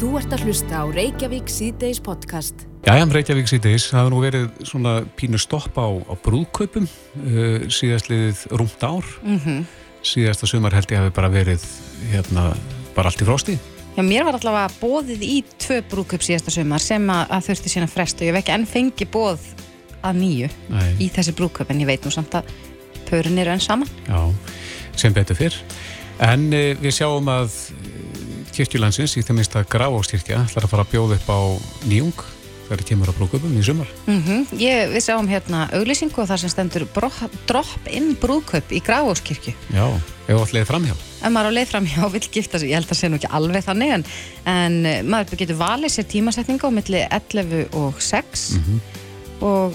Þú ert að hlusta á Reykjavík síðdeis podcast. Jæja, Reykjavík síðdeis, það hefur nú verið svona pínu stopp á, á brúðkaupum uh, síðastliðið rúmt ár. Mm -hmm. Síðasta sumar held ég hafi bara verið hérna, bara allt í frósti. Já, mér var allavega bóðið í tvö brúðkaup síðasta sumar sem að, að þurfti sína frest og ég hef ekki enn fengi bóð að nýju Nei. í þessi brúðkaup en ég veit nú samt að pörun eru enn saman. Já, sem betur fyrr. En uh, við sjáum að kirkjulandsins í þeim minnst að Grafókskirkja ætlar að fara að bjóða upp á nýjung þegar það kemur á brúðköpum í sumar. Mm -hmm. Ég, við sáum hérna auglýsingu og það sem stendur dropp inn brúðkaup í Grafókskirkju. Já, ef þú ætlaði framhjá. Ef maður á leið framhjá og vill gifta sig, ég held að það sé nú ekki alveg þannig en, en eh, maður getur valið sér tímasetninga á milli 11 og 6 Mm -hmm. og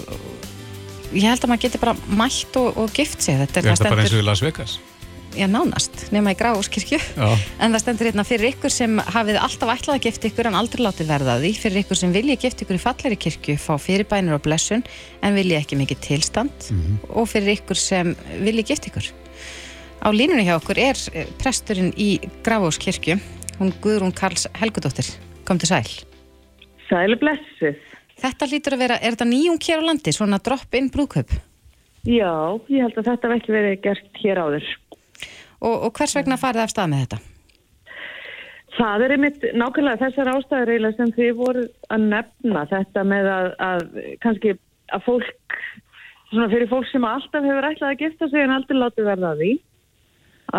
ég held að maður getur bara mætt og, og gift sig. Þetta Er þetta bara eins og í Las Vegas? Já, nánast, nema í Grafókskirkju. Já. En það stendur hérna fyrir ykkur sem hafið alltaf ætlað að gifta ykkur en aldrei látið verða því, fyrir ykkur sem vilja gifta ykkur í falleri kirkju, fá fyrirbænir og blessun en vilja ekki mikið tilstand og fyrir ykkur sem vilja gifta ykkur. Á línunni hjá okkur er eh, presturinn í Grafóskirkju, hún Guðrún Karls Helgudóttir. Kom til sæl. Sælu blessuð. Þetta lítur að vera, er þetta nýjung hér á landi, svona drop-in brúðkaup? Já, ég held að þetta hef ekki verið gert hér áður. Og, og hvers vegna farið af stað með þetta? Það er einmitt nákvæmlega þessar ástæður eiginlega sem þið voru að nefna þetta með að, að kannski að fólk, svona fyrir fólk sem alltaf hefur ætlað að gifta sig en aldrei látið verða því,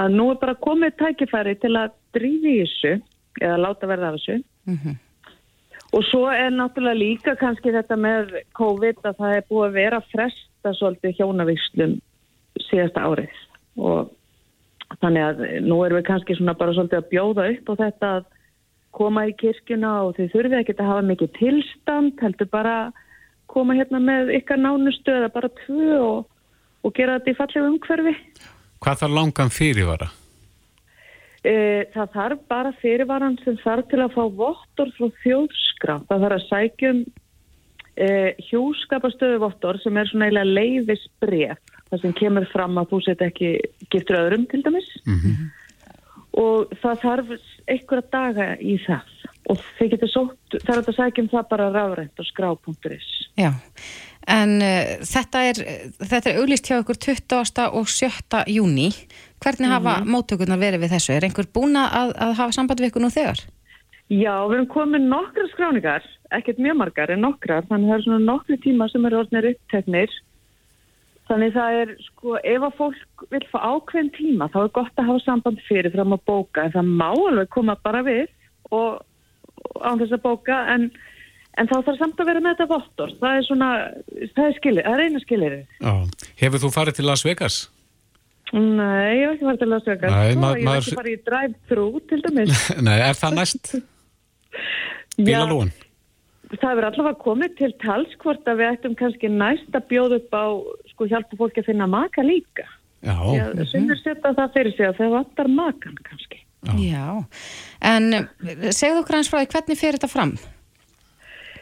að nú er bara komið tækifæri til að drífi í þessu eða láta verða af þessu. Mm Og svo er náttúrulega líka kannski þetta með COVID að það er búið að vera fresta svolítið hjónavíslum síðasta árið og þannig að nú erum við kannski svona bara svolítið að bjóða upp á þetta að koma í kirkjuna og þau þurfið ekki að hafa mikið tilstand, heldur bara koma hérna með ykkar nánustu eða bara tvö og, og gera þetta í fallegu umhverfi. Hvað þarf langan fyrirvara? E, það þarf bara fyrirvaran sem þarf til að fá vottor frá þjóðskrá. Það þarf að sækjum e, hjúskapastöðu vottor sem er svona eiginlega leiðisbref. Það sem kemur fram að þú set ekki giftur öðrum til dæmis. Og það þarf einhverja daga í það. Og þeir getur sótt, það er að sækjum það bara ráðrænt á skrá.is. Já, en uh, þetta er, þetta er auglýst hjá ykkur 20. og 7. júni. Hvernig hafa mm móttökurnar verið við þessu? Er einhver búin að, að hafa samband við ykkur nú þegar? Já, við erum komið nokkra skráningar, ekkert mjög margar en nokkrar, þannig það er svona nokkri tíma sem eru orðinir uppteknir. Þannig það er, sko, ef að fólk vil fá ákveðin tíma, þá er gott að hafa samband fyrir fram að bóka, en það má alveg koma bara við og, og án þess að bóka, en, en þá þarf samt að vera með þetta vottor. Það er svona, það er skilir, það er eina skilir. Já. Hefur þú farið til Las Vegas? Nei, ég hef ekki farið til að sögja. Nei, Svo, ma- ég hef maður- ekki farið í drive-thru til dæmis. Nei, er það næst? Bílalúan? það hefur allavega komið til tals hvort að við ættum kannski næst að bjóða upp á sko hjálpa fólki að finna maka líka. Já. Já, Sumir setja það fyrir sig að þau vantar makan kannski. Já, en uh, segðu okkur hans frá því hvernig fer þetta fram?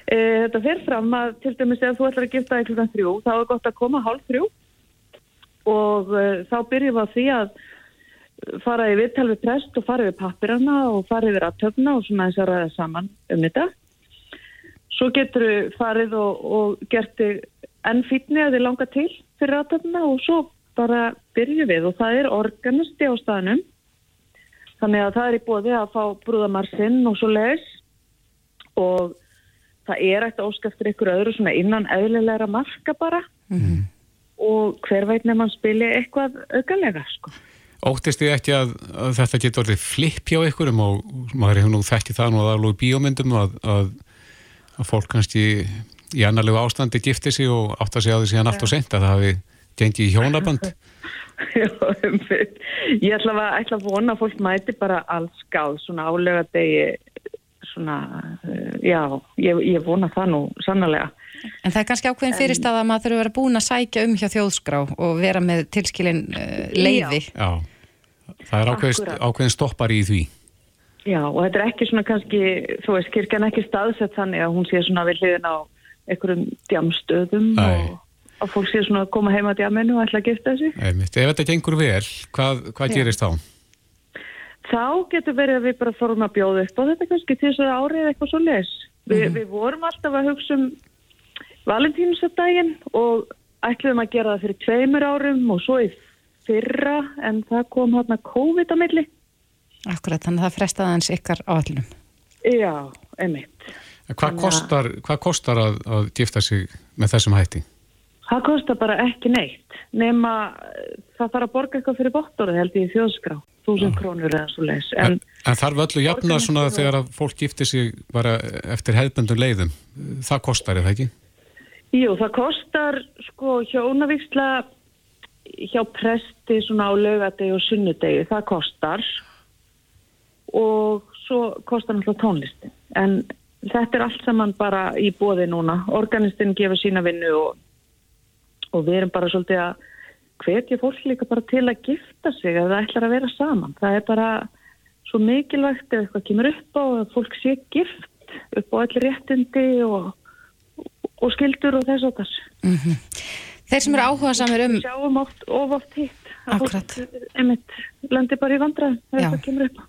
E, þetta fer fram að til dæmis ef þú ætlar að gifta þig klukkan þrjú þá er gott að koma hálf þrjú og e, þá byrjum við á því að fara í viðtal við prest og fara yfir pappirana og fara yfir aðtöfna og svona þess að ræða saman um þetta. Svo getur við farið og, og gert þig enn fítni að þið langa til fyrir aðtöfna og svo bara byrjum við og það er organisti á staðnum. Þannig að það er í bóði að fá brúðamarsinn og svo leis og það er ekkert ósk eftir ykkur öðru svona innan eðlilegra marka bara og hver veit nefn að spili eitthvað aukalega sko. Óttist þið ekki að, að þetta getur orðið flip hjá ykkurum og maður hefur nú þekkið það nú að alveg í bíómyndum að, að, að fólk kannski í annarlegu ástandi gifti sig og átt að segja á því síðan allt og sent að það hafi gengið í hjónaband. Já, einmitt. ég ætla að, ætla að vona að fólk mæti bara alls gáð svona álega degi svona, uh, já, ég, ég vona það nú sannlega. En það er kannski ákveðin fyrirstað að maður þurfa að vera búin að sækja um hjá þjóðskrá og vera með tilskilin uh, leiði. Já, það er ákveðin, ákveðin stoppar í því. Já, og þetta er ekki svona kannski, þú veist, kirkjan ekki staðsett þannig að hún sé svona við hliðin á einhverjum djamstöðum og að fólk sé svona að koma heima á djaminu og ætla að gifta sig. Einmitt. Ef þetta gengur vel, hvað, hvað gerist þá? þá getur verið að við bara fórum að bjóða upp og þetta kannski til þess að árið eitthvað svo les. Vi, Mhm. Við vorum alltaf að hugsa um valentínusadaginn og ætluðum að gera það fyrir tveimur árum og svo í fyrra en það kom hérna COVID á milli. Akkurat, þannig að það frestaði hans ykkar áallunum. Já, einmitt. Hvað Þannig að- kostar, hvað kostar að, að gifta sig með þessum hætti? Það kostar bara ekki neitt nema eh, það þarf að borga eitthvað fyrir bottorið held ég í þjóðskrá, þúsund krónur eða svo leis. En En, en þarf öllu jafna svona þegar að fólk giftir sig bara eftir hefðböndum leiðum? Það kostar eða ekki? jú, það kostar sko hjónavíksla hjá presti svona á laugadegi og sunnudegi, það kostar og svo kostar náttúrulega tónlistin. En þetta er allt saman bara í bóði núna. Organistin gefur sína vinnu og, og við erum bara svolítið að hvetja fólk líka bara til að gifta sig ef það ætlar að vera saman. Það er bara svo mikilvægt ef eitthvað kemur upp á að fólk sé gift upp á allir réttindi og, og skildur og þess og þess. Þeir sem eru áhuga samir um, sjáum oft, of oft hitt. Akkurat. Fólk, einmitt, lendir bara í ef Já. eitthvað kemur upp á.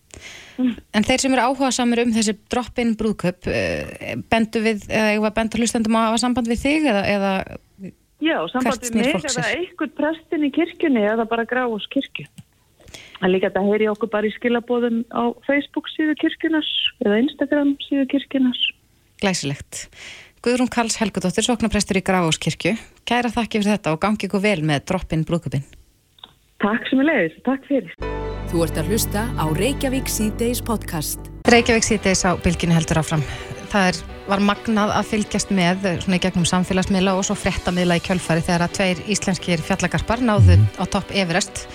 en þeir sem eru áhuga samir um þessi drop-in brúðköp, uh, bendu við, eða ég var bendu hlustendum að hafa samband við þig eða, eða Já, samband við mig fólk eða einhvern prestin í kirkjunni eða bara gráðs kirkju. Það líka þetta heyri okkur bara í skilabóðum á Facebook síðu kirkjunas eða Instagram síðu kirkjunas. glæsilegt. Guðrún Karls Helgudóttir, soknaprestur í Grafáskirkju. Kæra þakki fyrir þetta og gangi ykkur vel með drop-in brúðköpin. Takk sem er leiðis, takk fyrir. Þú ert að hlusta á Reykjavík C-Days podcast. Reykjavík síðdeis á bylginu heldur áfram. Það er, var magnað að fylgjast með eh, svona í gegnum samfélagsmiðla og svo fréttamiðla í kjölfari þegar að tveir íslenskir fjallagarpar náðu á topp Everest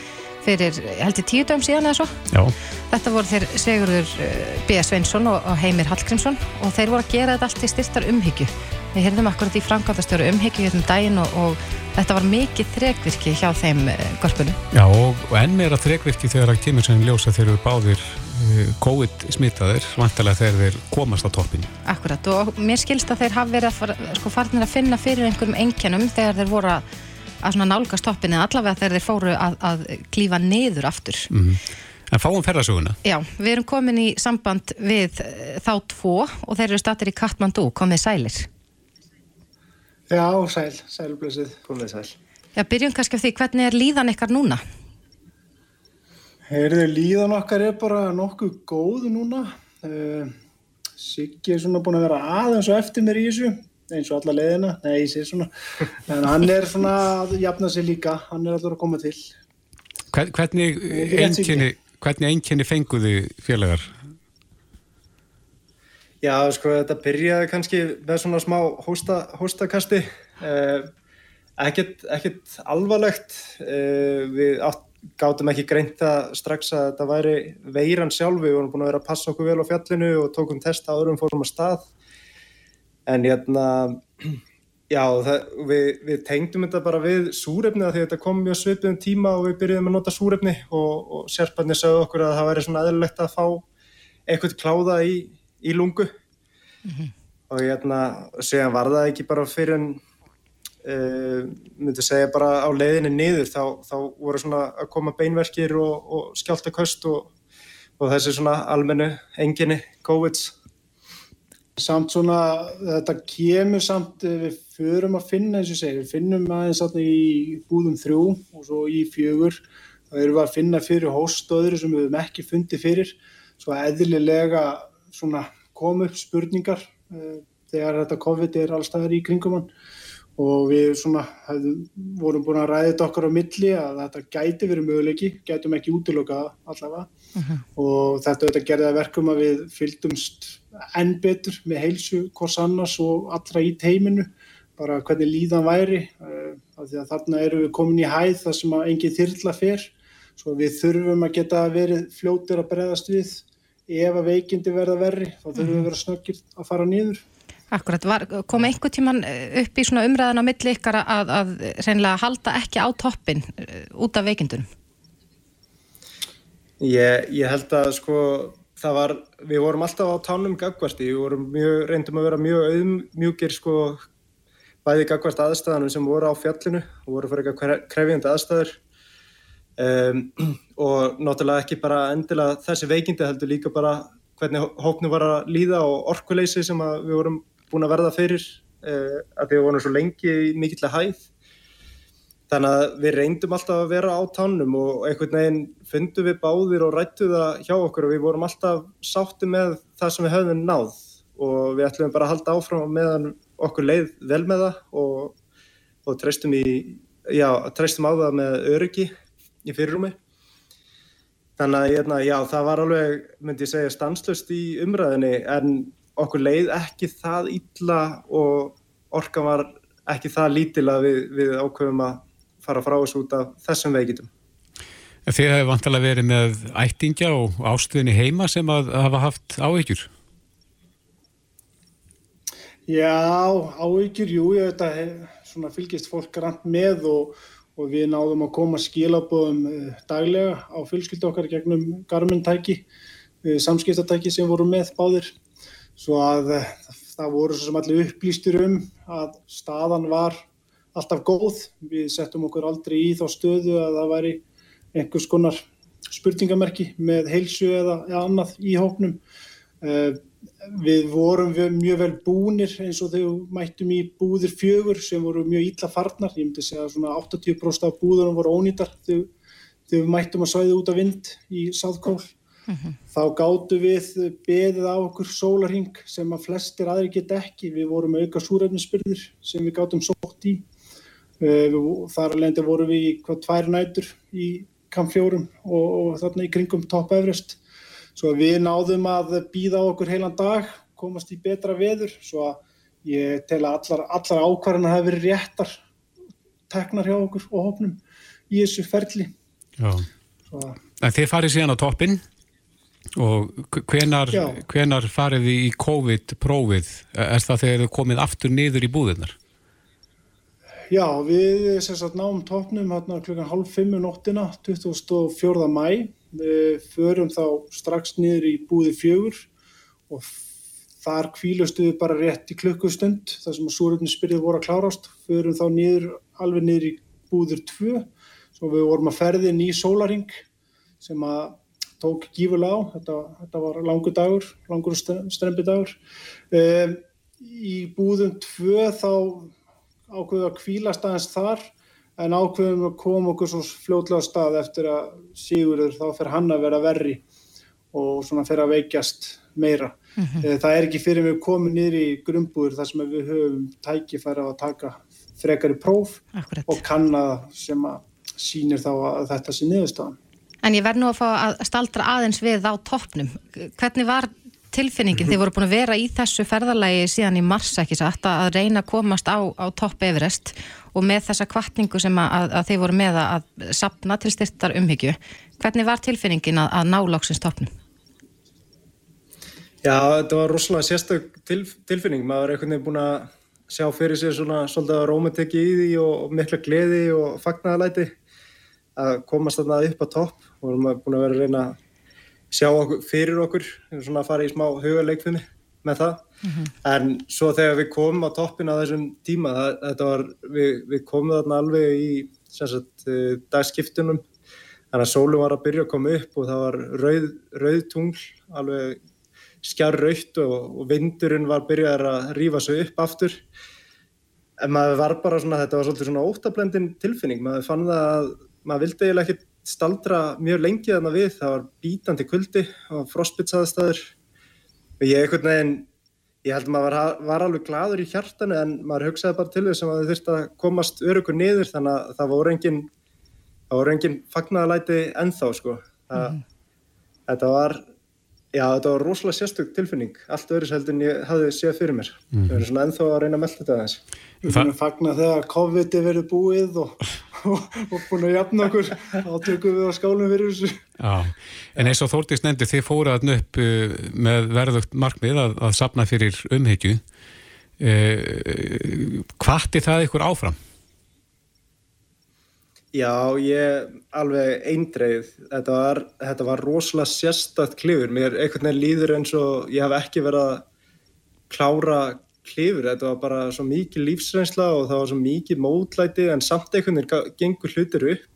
fyrir heldur tíu dögum síðan eða svo. Já. Þetta voru þeir Sigurður eh, B. Sveinsson og, og Heimir Hallgrímsson og þeir voru að gera þetta allt í styrtar umhyggju. Við heyrðum akkurat í framkvæmdastjóru umhyggju hérna um daginn og, og þetta var mikið þrekvirki hjá þeim uh, görpunum. Já, og, og enn meira þrekvirki þegar að kemur sem ljósa þeir eru báðir uh, COVID smitaðir, vantarlega þegar þeir komast á toppin. Akkurat og mér skilst að þeir hafa verið að fara, sko, farnir að finna fyrir einhverjum einkennum þegar þeir voru að, að nálgast toppin eða allavega þegar þeir fóru að, að klífa niður aftur. En fáum ferðasöguna. Já, við erum komin í samband við eh, þá tvo og þeir eru stattir í Katmandú, komið sælir. Já, sæl, sælblösið, komið sæl. Já, byrjum kannski á því, hvernig er líðan ykkar núna? Heyrðu, líðan okkar er bara nokkuð góð núna. Uh, Siggi er svona búin að vera aðeins og eftir mér í þessu, eins og alla leiðina, nei, ég sé svona. En hann er svona að jafna sig líka, hann er alltaf að koma til. Hvern- Hvernig einkenni, hvernig einkenni fenguði félagar? Já, sko, þetta byrjaði kannski með svona smá hósta, hóstakasti. Uh, ekkert, ekkert alvarlegt. Uh, við átt, gátum ekki greint það strax að þetta væri veiran sjálf. Við vorum búin að vera að passa okkur vel á fjallinu og tókum testa árum fórum að stað. En hérna, já, það, við, við tengdum þetta bara við súrefni af því að þetta kom mjög svipið um tíma og við byrjuðum að nota súrefni og, og sérparnir sögðu okkur að það væri svona eðlilegt að fá eitthvað kláða í, í lungu og hérna, séðan var það ekki bara fyrir en uh, myndi segja bara á leiðinni niður þá, þá voru svona að koma beinverkir og, og skjáltaköst og, og þessi svona almennu enginni COVID Samt svona, þetta kemur samt, eh, við förum að finna, eins og segi, við finnum aðeins þarna í búðum þrjú og svo í fjögur. Það erum við að finna fyrir hóstöðru sem við höfum ekki fundið fyrir. Svo eðlilega svona kom upp spurningar uh, þegar þetta COVID er allstaðar í kringum hann. Og við svona hefðum, vorum búin að ræða þetta okkar á milli að þetta gæti verið möguleiki, gætum ekki útilokað allavega. Og þetta auðvitað gerði að verkum að við fylgdumst enn betur með heilsu hvors annars og allra í teiminu bara hvernig líðan væri uh, af því að þarna eru við komin í hæð þar sem að engin þyrla fer. Svo við þurfum að geta verið fljótir að bregðast við ef að veikindi verða verri þá þurfum við að vera snöggir að fara niður. Akkurat, var, kom einhver tíman eh, upp í svona umræðan á milli ykkar að, að reynilega halda ekki á toppin eh, út af veikindunum? Ég, ég held að sko það var, við vorum alltaf á tánum gagvart við vorum mjög, reyndum að vera mjög auðmjúkir sko bæði gagvart aðstæðanum sem voru á fjallinu og voru fyrir eitthvað krefjandi aðstæður um, og náttúrulega ekki bara endilega þessi veikindi heldur líka bara hvernig hóknu var að líða og orkuleysi sem við vorum búin að verða fyrir uh, að við vorum svo lengi mikillega hæð. Þannig að við reyndum alltaf að vera á tánum og einhvern veginn fundum við báðir og rættu það hjá okkur og við vorum alltaf sátti með það sem við höfum náð. Og við ætlum bara að halda áfram meðan okkur leið vel með það og, og treystum, í, já, treystum á það með öryggi í fyrirrumi. Þannig að hérna, já, það var alveg, myndi ég segja, stanslust í umræðinni en okkur leið ekki það illa og orkan var ekki það lítila við, við ákveðum að fara frá þessu út af þessum veikitum. Þið hefur vantilega verið með ættingja og ástuðinni heima sem að hafa haft áhyggjur? Já, áhyggjur, jú, ég veit að fylgist fólk grann með og, og við náðum að koma skilabóðum uh, daglega á fylgskyldu okkar gegnum garmintæki, uh, samskiptatæki sem voru með báðir. Svo að uh, það voru svo sem allir upplýstur um að staðan var alltaf góð. Við settum okkur aldrei í þá stöðu að það væri einhvers konar spurningamerki með heilsu eða, eða annað í hóknum. Við vorum mjög vel búnir eins og þegar mættum í búðir fjögur sem voru mjög ítla farnar. Ég myndi segja svona 80% af búðunum voru ónýtar þegar, við mættum að svæði út af vind í Sáðkól. Uh -huh. Þá gáttu við beðið á okkur sólarhing sem að flestir aðri get ekki. Við vorum auka súræfnispyrðir sem við gáttum sótt í. Eh, þar alveg vorum við í hvað tvær nætur í kampfjórum og, og þarna í kringum Top Everest svo við náðum að býða okkur heilan dag, komast í betra veður, svo að ég tel að allar, allar ákvarðana hafi verið réttar teknar hjá okkur og hópnum í þessu ferli. Já, svo, en þið farið síðan á toppin og hvenar, hvenar farið þið í COVID-prófið? Er það þegar þið komið aftur niður í búðunar? Já, við sagt, náum toppnum hérna klukkan halv fimmu um nóttina, 24. mæ við förum þá strax niður í búði fjögur og þar kvílustu við bara rétt í klukkustund þar sem að súröfninsbyrðið voru að klárast. Förum þá niður, alveg niður í búður tvö svo við vorum að ferðin í sólaring sem að tók gífulega á. Þetta, þetta var langur dagur langur strempi dagur um, í búðum tvö þá ákveðu að kvílast aðeins þar en ákveðum að koma okkur svo fljóðlega stað eftir að Sigurður þá fer hann að vera verri og svona fer að veikjast meira. Mm -hmm. Það er ekki fyrir við komum niður í grunnbúður þar sem við höfum tækifæri að taka frekari próf Akkurat. og kanna sem að sínir þá að þetta sé niðurstafan. En ég verð nú að fá að staldra aðeins við á toppnum. Hvernig var tilfinningin? Þið voru búin að vera í þessu ferðalagi síðan í mars ekki satt að reyna að komast á, á topp Everest og með þessa kvartningu sem að, að þið voru með að sapna til styrtar umhyggju. Hvernig var tilfinningin að, að ná lóksins toppnum? Já, þetta var rosalega sérstök til, tilfinning. Maður er einhvern veginn búin að sjá fyrir sér svona svolítið rómatekki í því og mikla gleði og fagnaðalæti að komast þarna upp á topp og við erum búin að vera að reyna að sjá okkur, fyrir okkur svona að fara í smá hugaleikfinni með það. Mm -hmm. en svo þegar við komum á toppin á þessum tíma það, var, við, við komum þarna alveg í sagt, eh, dagskiptunum. Þannig að sólum var að byrja að koma upp og það var rauð, rauð tungl alveg skjar rauðt og, og vindurinn var að byrja að rýfa sig upp aftur. En maður var bara svona, þetta var svolítið svona óttablendin tilfinning, maður fann það að maður vildi eiginlega ekkert staldra mjög lengi þarna við, það var bítandi kuldi og frostbytsaðastæður og ég einhvern veginn, ég held að maður var, var alveg gladur í hjartanu en maður hugsaði bara til þess að það þurfti að komast örugur niður þannig að það voru engin, það voru engin fagnadalæti ennþá sko. Það, mm. Þetta var, já þetta var rosalega sérstök tilfinning, allt öðru seldur en ég hafði séð fyrir mér. Mm. Það er svona ennþá að reyna að melda þetta aðeins. Við finnum fagna þegar COVID er verið búið og, og, og búin að jafna okkur þá tökum við á skálum fyrir þessu Já, en eins og Þórtís nefndi þið fóraðan upp uh, með verðugt markmið að, að sapna fyrir umhyggju eh, Hvati það ykkur áfram? Já, ég alveg eindreið. Þetta var, þetta var rosalega sérstætt klifur, mér einhvern veginn líður eins og ég haf ekki verið að klára klifur, þetta var bara svo mikið lífsreynsla og það var svo mikið mótlæti en samt einhvern veginn gengur hlutir upp.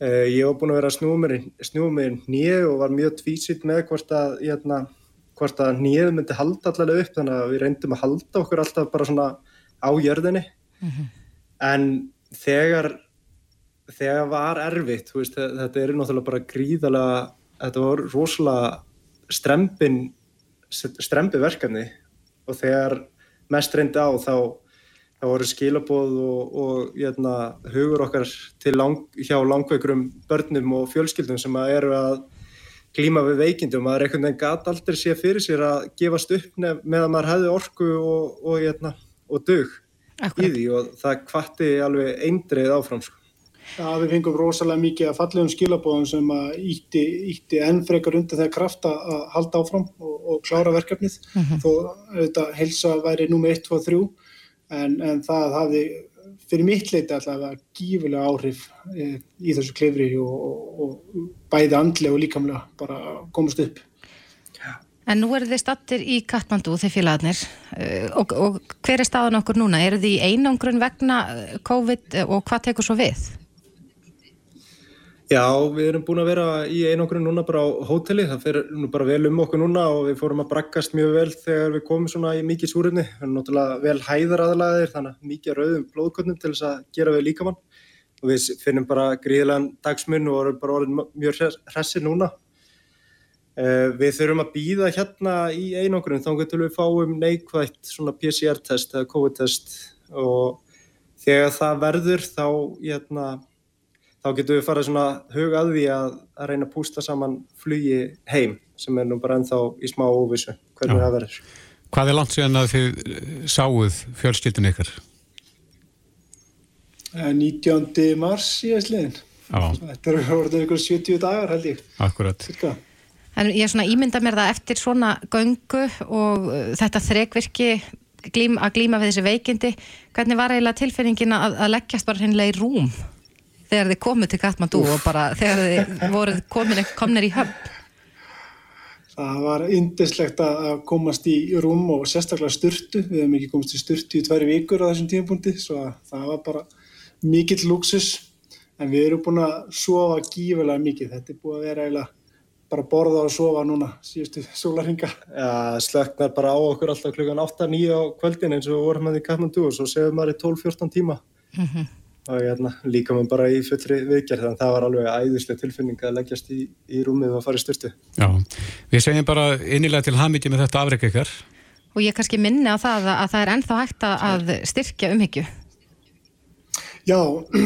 Uh, ég var búin að vera að snúa mér, nýju og var mjög tvísitt með hvort að, hérna, að nýju myndi halda allavega upp þannig að við reyndum að halda okkur alltaf bara svona á jörðinni. Mm -hmm. en þegar þegar var erfitt veist, þetta er náttúrulega bara gríðalega þetta var rosalega strempin strempi verkefni og þegar mest reyndi á þá það voru skilabóð og, og jötna, hérna, hugur okkar lang, hjá langveikurum börnum og fjölskyldum sem að eru að glíma við veikindum að það er einhvern veginn gæt aldrei sé fyrir sér að gefast upp með að maður hefði orku og, og, jötna, hérna, og dög Akkurat. í því og það kvatti alveg eindreið áfram sko. Já, við fengum rosalega mikið að fallegum skilabóðum sem að ítti, ítti enn frekar undir þegar krafta að halda áfram og, og klára verkefnið mm -hmm. þó auðvitað helsa væri númið 1, 2 og 3 en, en það hafði fyrir mitt leiti alltaf gífilega áhrif e, í þessu klefri og, og, og bæði andlega og líkamlega bara komast upp. En nú eru þið stattir í Katmandú þeir félagarnir e, og, og hver er staðan okkur núna? Eru þið í einangrun vegna COVID og hvað tekur svo við? Já, við erum búin að vera í einangrun núna bara á hóteli, það fer nú bara vel um okkur núna og við fórum að brakkast mjög vel þegar við komum svona í mikið súrunni. Við erum náttúrulega vel hæðaraðlaðir, þannig að mikið rauðum blóðkotnum til þess að gera við líkamann og við finnum bara gríðilegan dagsmunn og erum bara orðin mjög hressi núna. Uh, við þurfum að býða hérna í einangrun þá getur við fáum neikvægt svona PCR-test eða COVID-test og þegar það verður þá, hérna, þá getum við farið svona hug að því að, að reyna að pústa saman flugi heim sem er nú bara ennþá í smá óvissu hvernig það verður. Hvað er langt síðan að þið eh, sáuð fjölskyldin ykkar? 19. Eh, mars í Æsliðin. Þetta eru orðin ykkur 70 dagar held ég. Akkurat. Cirka. En ég er svona ímynda mér það eftir svona göngu og uh, þetta þrekvirki glím, að glíma við þessi veikindi. Hvernig var eiginlega tilfinningin að, að leggjast bara hennilega í rúm? Þegar þið komið til Katmandú og bara þegar þið voruð komin, komnir í höfn? Það var yndislegt að komast í rúm og sérstaklega styrtu. Við hefum ekki komast í styrtu í tværi vikur á þessum tímapunkti svo það var bara mikill luxus en við erum búin að sofa gífurlega mikið. Þetta er búin að vera eiginlega bara borða og sofa núna síðustu sólarhinga. Já, slöknar bara á okkur alltaf klukkan 8-9 á kvöldin eins og við vorum með í Katmandú og svo séum maður í 12-14 tíma. Mm -hmm og hérna, líka maður bara í fullri viðgerð þannig að það var alveg æðislega tilfinning að leggjast í, í rúmið og fara í styrtu Já, við segjum bara innilega til hamikið með þetta afreik ykkar Og ég kannski minni á það að það er ennþá hægt að styrkja umhyggju Já,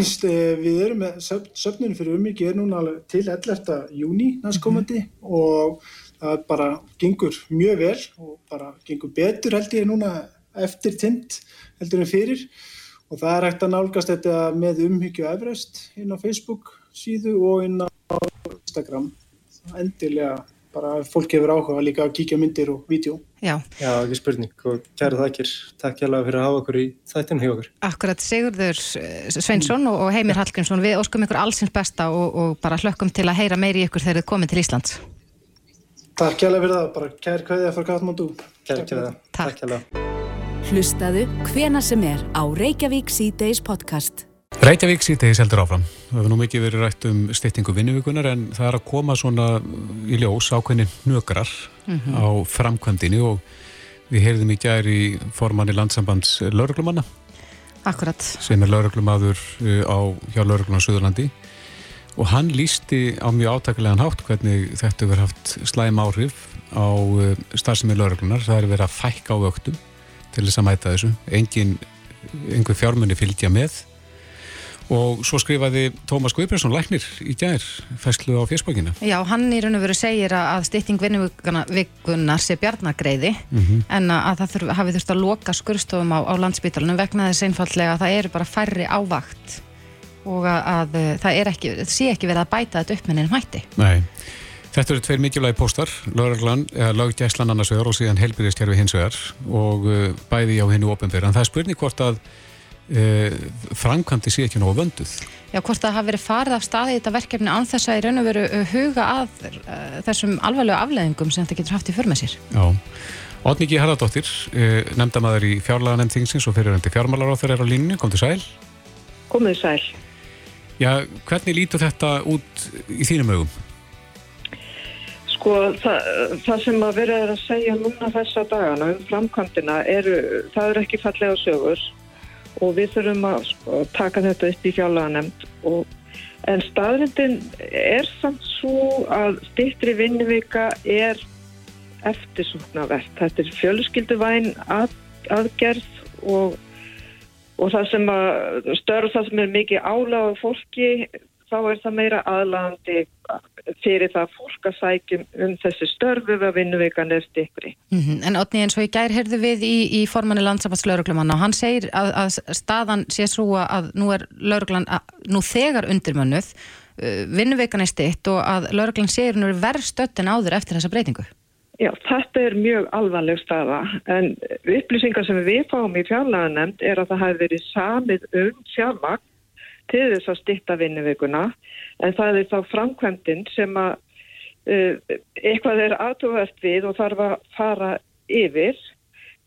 við erum með söfnunum fyrir umhyggju er núna til 11. júni næstkomandi mm -hmm. og það bara gengur mjög vel og bara gengur betur held ég núna eftir tind heldur en fyrir og það er hægt að nálgast þetta með umhyggju Everest inn á Facebook síðu og inn á Instagram endilega bara fólk hefur áhuga líka að kíkja myndir og vídeo. Já. Já, ekki spurning og kæra þakkir, takk hjá fyrir að hafa okkur í þættinu hjá okkur. Akkurat Sigurður Sveinsson og Heimir Hallgrímsson við óskum ykkur allsins besta og, og bara hlökkum til að heyra meiri ykkur þegar þið komið til Íslands. Takk hjá fyrir það, bara kæri kvæðið frá Katmandú. Kæri kvæðið, takk hjá Hlustaðu hvena sem er á Reykjavík C-Days podcast. Reykjavík C-Days heldur áfram. Það hefur nú mikið verið rætt um styttingu vinnuvíkunar en það er að koma svona í ljós ákveðni nökrar mm -hmm. á framkvæmdini og við heyrðum í gæri formanni landsambands lauruglumanna. Akkurat. Sem er lauruglumadur uh, á hjá lauruglunar Suðurlandi og hann lísti á mjög átækilegan hátt hvernig þetta verið haft slæm áhrif á uh, starfsemi lauruglunar. Það er verið að fækka á vöktum til þess að mæta þessu. Engin, einhver fjármunni fylgja með. Og svo skrifaði Tómas Guðbjörnsson læknir í gær fæslu á fjersbókina Já, hann í raun og veru segir að stytting vinnuvíkunar sé bjarnagreiði mm -hmm. en að það þurf, hafi þurft að loka skurstofum á, á landsbytalunum vegna þess einfallega að það eru bara færri ávakt og að, að það, ekki, sé ekki verið að bæta þetta upp með nefnum hætti. Nei Þetta eru tveir mikilvægi póstar, löggæslan annars vegar og síðan helbyrðistjárfi hins vegar og uh, bæði á hennu ofinverð. En það er spurning hvort að uh, framkvæmdi sé ekki nógu vönduð. Já, hvort það hafi verið farið af staði í þetta verkefni án þess að í raun og veru uh, huga að uh, þessum alveglega afleðingum sem þetta getur haft í förmið sér. Já, Otniki Haraldóttir, uh, nefndamæður í fjárlaga nefnd þingsins og fyriröndi fjármálar á þeirra á línu, kom til sæl. Komið sæl. Já, hvernig lítur þetta út í þínum augum? Sko, það, það sem að vera að segja núna þessa dagana um framkvæmdina eru, það eru ekki fallega sögur og við þurfum að sko, taka þetta upp í fjárlaganemnd en staðrindin er samt svo að stittri vinnuvika er eftirsúknavert. Þetta er fjölskylduvæn að, aðgerð og, og það sem að störf það sem er mikið áláð fólki þá er það meira aðlandi fyrir það fólk að sækjum um þessi störfu við að vinnuvikan er stikkri. Mm -hmm. En Otni eins og í gær heyrðu við í, í formanni landsambanslaugruglumanna og hann segir að, að staðan sé svo að nú er lauruglan nú þegar undirmönnuð uh, vinnuvikan er stitt og að lauruglan segir nú er verð stöttin áður eftir þessa breytingu. Já, þetta er mjög alvarleg staða en upplýsingar sem við fáum í fjárlæðanemnd er að það hefur verið samið um fjármagn til þess að stitta vinnuvikuna en það er þá framkvæmdinn sem að uh, eitthvað er aðtúvægt við og þarf að fara yfir.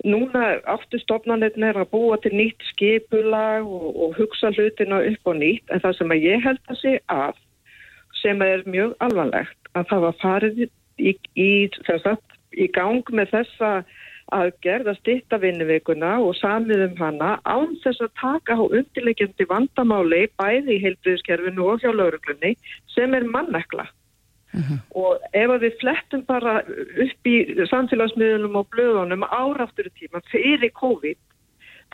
Núna áttu stofnanirn er að búa til nýtt skipulag og, og hugsa hlutina upp og nýtt en það sem að ég held að sé af sem er mjög alvarlegt að það var farið í, í, í gang með þessa aðgerð að stitta vinnuveikuna og samið um hana án þess að taka á undirleikjandi vandamáli bæði í heilbriðskerfinu og hjá lauruglunni sem er mannekla. Uh mhm. -huh. Og ef við flettum bara upp í samfélagsmiðlunum og blöðunum áraftur tíma fyrir COVID,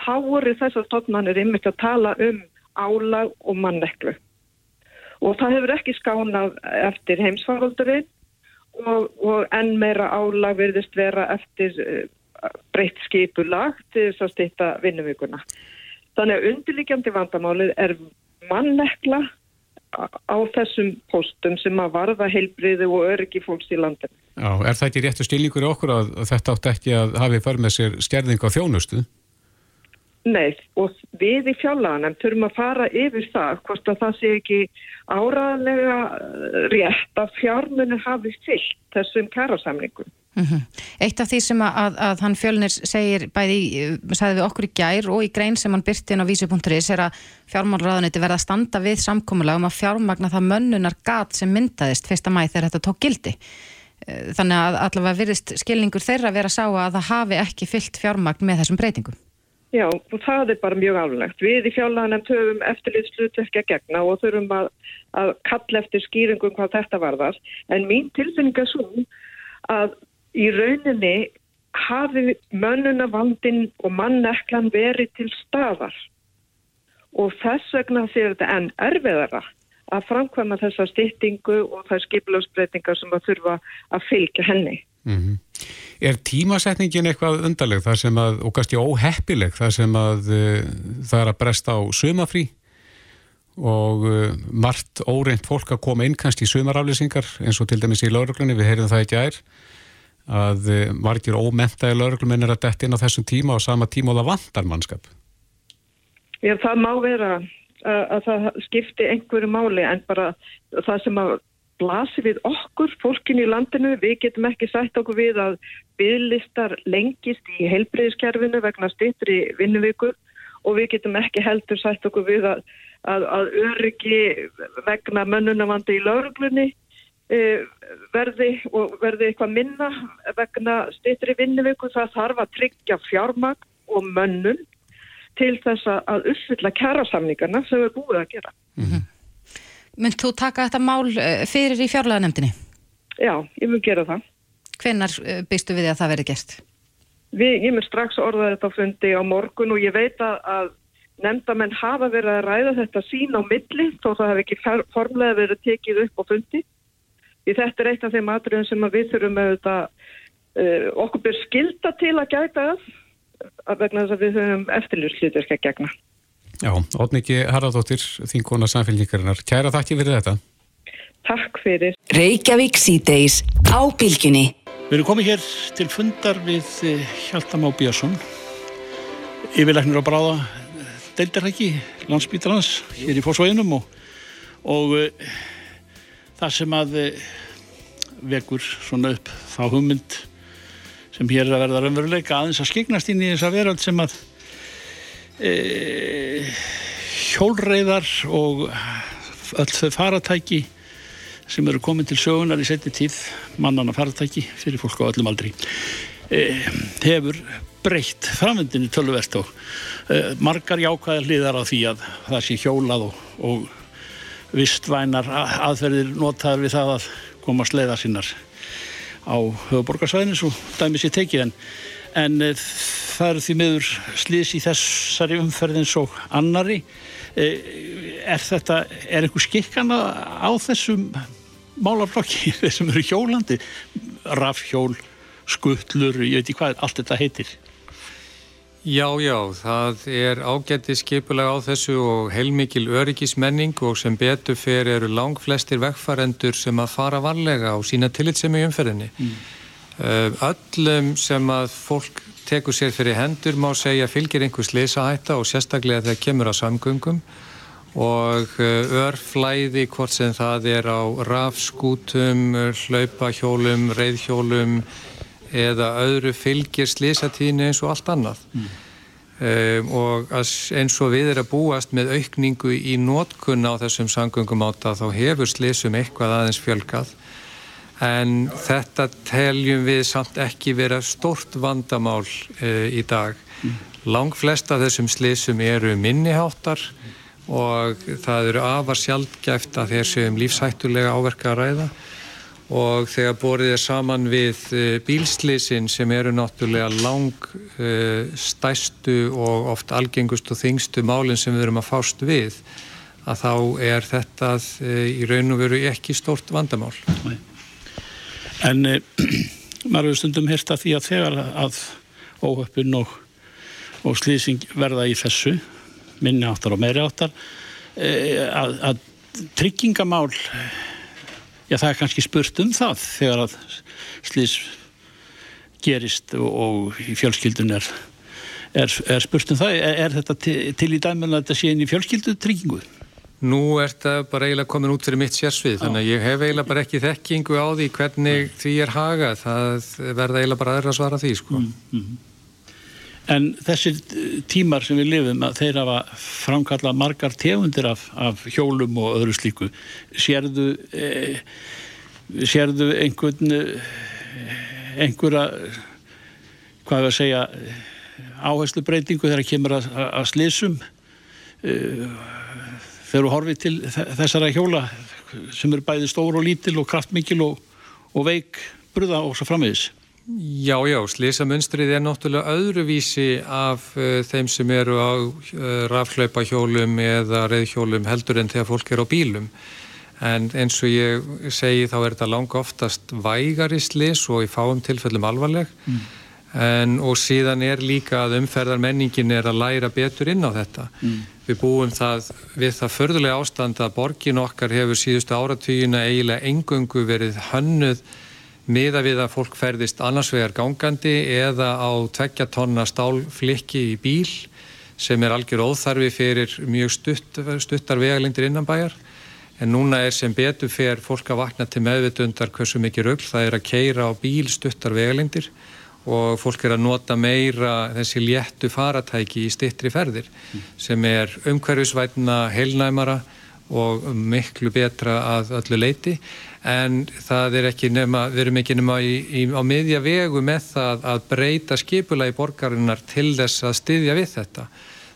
þá voru þessar stofnannir ymmit að tala um álag og manneklu. Og það hefur ekki skánað eftir heimsfaraldurinn og, og enn meira álag verðist vera eftir uh, breytt skipulag til þess að stýtta vinnuvíkuna. Þannig að undirlíkjandi vandamálið er mannekla á þessum postum sem að varða heilbriði og öryggi fólks í landinu. Já, er það ekki réttu í okkur að þetta átt ekki að hafi fær með sér stjærðing á þjónustu? Nei, og við í fjálaganum þurfum að fara yfir það hvort að það sé ekki áraðlega rétt að fjármunni hafi fyllt þessum kærasamlingum. Mm -hmm. Eitt af því sem að, að, hann fjölnir segir bæði, sagði við okkur í gær og í grein sem hann byrti inn á vísi.is er að fjármálraðaniti verða að standa við samkómulega um að fjármagna það mönnunar gat sem myndaðist fyrsta mæð þegar þetta tók gildi. Eh, þannig að allavega virðist skilningur þeirra að vera að sá að það hafi ekki fyllt fjármagn með þessum breytingum. Já, og það er bara mjög alveg. Við í fjárlaganum töfum eftirlýðslutverkja gegna og þurfum að, að kalla eftir skýringum hvað þetta varðar. En mín tilfinning er svo að í rauninni hafi mönnunavandin og manneklan verið til staðar og þess vegna séu þetta enn erfiðara að framkvæma þessa stýttingu og það er skipilagsbreytingar sem að þurfa að fylgja henni. Mm -hmm. Er tímasetningin eitthvað undarleg þar sem að, og kannski óheppileg þar sem að uh, það er að bresta á sumafrí og uh, margt óreint fólk að koma inn kannski í sumaraflýsingar eins og til dæmis í lauruglunni, við heyrðum það ekki ær að eh, margir ómentaði laurugluminn er að detti inn á þessum tíma og sama tíma og það vantar mannskap. Já, það má vera að, að það skipti einhverju máli en bara það sem að blasi við okkur, fólkin í landinu, við getum ekki sætt okkur við að bygglistar lengist í heilbreyðiskerfinu vegna styrtri vinnuvíkur og við getum ekki heldur sætt okkur við að, að, að öryggi vegna mönnunavandi í lauruglunni verði og verði eitthvað minna vegna styrtri vinnuviku það þarf að tryggja fjármagn og mönnun til þess að uppfylla kærasamningarna sem við búið að gera. Mm -hmm. Mynd þú taka þetta mál e, fyrir í fjárlæðanemdini? Já, ég mun gera það. Hvenar e, byrstu við að það veri gert? Við, ég mun strax orða þetta fundi á morgun og ég veit að, nefndamenn hafa verið að ræða þetta sín á milli þó það hef ekki formlega verið tekið upp á fundi Því þetta er eitt af þeim atriðum sem við þurfum þetta, uh, okkur byrð skilda til að gæta að vegna þess að við höfum eftirlýrslýturska gegna. Já, Ótniki Haraldóttir, þínkona samfélgningarinnar. Kæra þakki fyrir þetta. Takk fyrir. Reykjavík síðdeis á bylginni. Við erum komið hér til fundar við eh, Hjaltam á Björnsson, yfirleiknir á bráða deildarhæki, landsbítalans, hér í fórsvæðinum og, og það sem að eh, vekur svona upp þá hugmynd sem hér er að verða raunveruleika aðeins að skiknast inn í þessa veröld sem að e, hjólreiðar og öll þau faratæki sem eru komin til sögunar í setni tíð, mannana faratæki fyrir fólk á öllum aldri, e, hefur breytt framvendinni tölverst og e, margar jákvæðar hlýðar á því að það sé hjólað og, og vistvænar aðferðir notaður við það að komast leiða sinnar á höfuborgarsvæðinu svo dæmis ég tekið. En, en e, það eru því miður slís í þessari umferðins og annari e, er þetta, er einhver skikkana á þessum málarflokki þessum eru hjólandi? Rafhjól, skuttlur ég veit ekki hvað allt þetta heitir Já, já, það er ágætti skipulega á þessu og heilmikil öryggismenning og sem betur fyrir eru lang flestir vegfarendur sem að fara varlega og sína tillitsemi umferðinni. Mm. Öllum sem að fólk tekur sér fyrir hendur má segja fylgir einhvers lesahætta og sérstaklega þegar kemur á samgöngum og örflæði hvort sem það er á rafskútum, hlaupahjólum, reyðhjólum eða öðru fylgir slísatíðinu eins og allt annað mm. um, og eins og við erum að búast með aukningu í nótkunna á þessum sangungum átta þá hefur slísum eitthvað aðeins fjölkað en þetta teljum við samt ekki vera stort vandamál uh, í dag mm. lang flesta þessum slísum eru minniháttar og það eru afar sjálfgæft að þeir séum lífshættulega áverka að ræða og þegar borðið er saman við eh, bílslýsin sem eru náttúrulega lang uh, stæstu og oft algengust og þingstu málinn sem við erum að fást við að þá er þetta uh, í raun og veru ekki stort vandamál. Nei. En maður hefur stundum hérsta því að þegar að óhöppun og, og slýsing verða í þessu minni áttar og meiri áttar að, að tryggingamál já það er kannski spurt um það þegar að slís gerist og, og í fjölskyldun er, er, er spurt um það er, er þetta til, til í dæmuna að þetta sé inn í fjölskyldutryggingu? Nú er þetta bara eiginlega komin út fyrir mitt sérsvið þannig að ég hef eiginlega bara ekki þekkingu á því hvernig því er hagað það verða eiginlega bara aðra að svara því sko. mm, mm. En þessir tímar sem við lifum þeir hafa framkallað margar tegundir af, af hjólum og öðru slíku. Sérðu eh, sérðu einhvern einhverja hvað er að segja áherslu breytingu þegar kemur að, að slísum eh, þegar þú horfið til þessara hjóla sem eru bæði stór og lítil og kraftmikil og, og veik brúða og svo framvegis Já, já, slisamunstrið er náttúrulega öðruvísi af uh, þeim sem eru á uh, rafhlaupahjólum eða reyðhjólum heldur en þegar fólk er á bílum. En eins og ég segi þá er þetta langa oftast vægari slis og í fáum tilfellum alvarleg. Mm. En, og síðan er líka að umferðarmenningin er að læra betur inn á þetta. Mm. Við búum það við það förðulega ástand að borgin okkar hefur síðustu áratvíuna eiginlega engöngu verið hönnuð miða við að fólk ferðist annars vegar gangandi eða á tveggja tonna stálflikki í bíl sem er algjör óþarfi fyrir mjög stutt, stuttar vegalengdir innan bæjar en núna er sem betur fyrir fólk að vakna til meðvitundar hversu mikið rögl það er að keira á bíl stuttar vegalengdir og fólk er að nota meira þessi léttu faratæki í stittri ferðir sem er umhverfisvætna heilnæmara og miklu betra að öllu leiti en það er ekki nema, við erum ekki nema í, í, á miðja vegu með það að breyta skipula í borgarinnar til þess að styðja við þetta.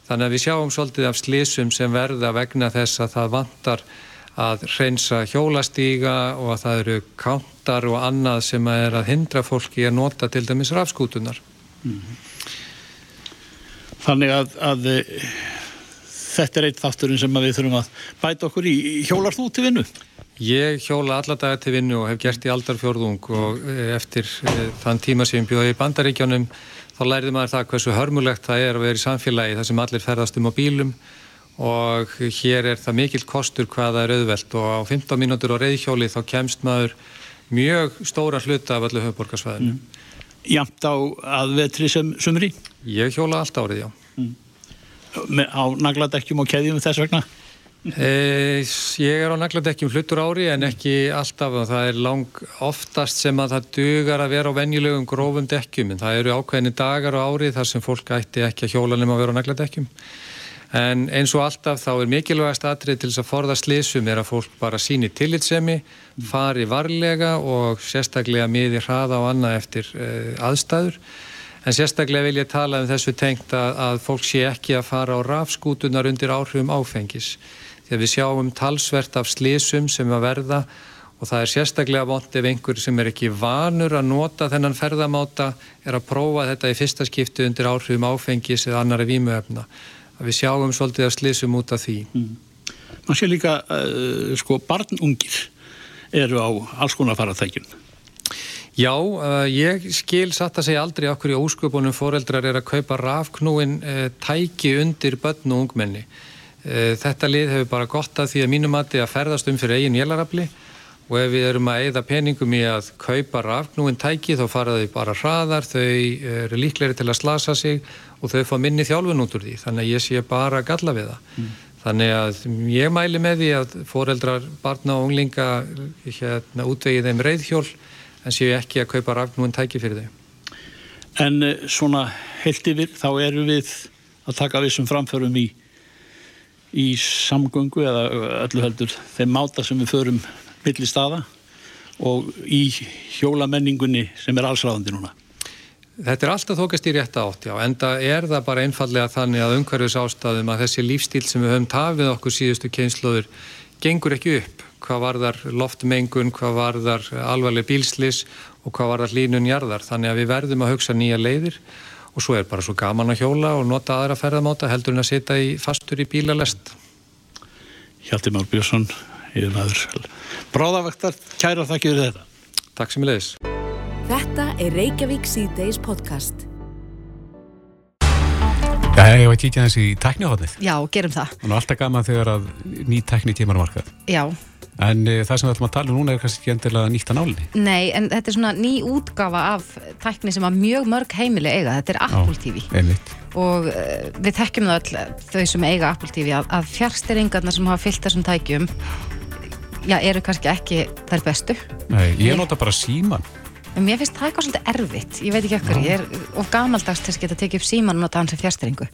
Þannig að við sjáum svolítið af slísum sem verða vegna þess að það vantar að hreinsa hjólastíga og að það eru kántar og annað sem að er að hindra fólki að nota til dæmis rafskútunar. Mm -hmm. Þannig að, að þetta er eitt þátturinn sem við þurfum að bæta okkur í. Hjólar þú til vinnu? Ég hjóla alla dagar til vinnu og hef gert í aldarfjörðung og eh, eftir eh, þann tíma sem bjóði í bandaríkjónum þá læriði maður það hversu hörmulegt það er að vera í samfélagi þar sem allir ferðast um á bílum og hér er það mikill kostur hvaða er auðvelt og á 15 mínútur á reyðhjóli þá kemst maður mjög stóra hluta af öllu höfuborgarsvæðinu. Mm. Jamt á að vetri sem sumri? Ég hjóla allt árið, já. Mm. Á nagladekkjum og keðjum þess vegna? E, ég er á nagladekkjum hlutur ári en ekki alltaf og það er lang oftast sem að það dugar að vera á venjulegum grófum dekkjum en það eru ákveðinni dagar á ári þar sem fólk ætti ekki að hjóla nema að vera á nagladekkjum En eins og alltaf þá er mikilvægast atrið til þess að forða slísum er að fólk bara síni tillitsemi, fari varlega og sérstaklega miði hraða og annað eftir uh, aðstæður. En sérstaklega vil ég tala um þessu tengt að, að fólk sé ekki að fara á rafskútunar undir áhrifum áfengis. Þegar við sjáum talsvert af slísum sem að verða og það er sérstaklega vond ef einhver sem er ekki vanur að nota þennan ferðamáta er að prófa þetta í fyrsta skiptu undir áhrifum áfengis eða annari vímuöfna að við sjáum svolítið að slísum út af því. Mm. Man sé líka, uh, sko, barnungir eru á alls konar faratækjum. Já, uh, ég skil satt að segja aldrei okkur í ósköpunum foreldrar er að kaupa rafknúin uh, tæki undir börn og ungmenni. Uh, þetta lið hefur bara gott að því að mínum að að ferðast um fyrir eigin jélarafli og ef við erum að eigða peningum í að kaupa rafknúin tæki þá fara þau bara hraðar, þau eru líkleri til að slasa sig og þau fá minni þjálfun út úr því þannig að ég sé bara galla við það mm. þannig að ég mæli með því að foreldrar, barna og unglinga hérna útvegið þeim reyðhjól en séu ekki að kaupa rafnúin tæki fyrir þau En eh, svona heilt yfir þá eru við að taka við sem framförum í í samgöngu eða öllu heldur þeim máta sem við förum milli staða og í hjólamenningunni sem er allsráðandi núna Þetta er alltaf þókast í rétt átt, já, en það er það bara einfallega þannig að umhverfis ástæðum að þessi lífstíl sem við höfum tafið okkur síðustu kynsluður gengur ekki upp. Hvað varðar loftmengun, hvað varðar alvarleg bílslis og hvað varðar línunjarðar. Þannig að við verðum að hugsa nýja leiðir og svo er bara svo gaman að hjóla og nota aðra ferðamáta heldur en að setja í fastur í bílalest. Hjalti Már Björnsson, yfir maður. Bráðavaktar, kæra þakkir þetta. Takk sem ég leiðis. Þetta er Reykjavík C-Days podcast. Já, ég var að kíkja þessi í tæknihotnið. Já, gerum það. Er alltaf gaman þegar að ný tækni tímar markað. Já. En e, það sem við ætlum að tala um núna er kannski ekki endilega nýtt að nálinni. Nei, en þetta er svona ný útgafa af tækni sem að mjög mörg heimili eiga. Þetta er Apple TV. Já, einmitt. Og uh, við þekkjum það öll, þau sem eiga Apple TV, að, að fjárstyringarna sem hafa fyllt þessum tækjum, já, eru kannski ekki þær bestu. Nei, ég nota bara síman En mér finnst það eitthvað svolítið erfitt, ég veit ekki okkur, ég er of gamaldags til að geta tekið upp síman og nota hans sem fjárstringu.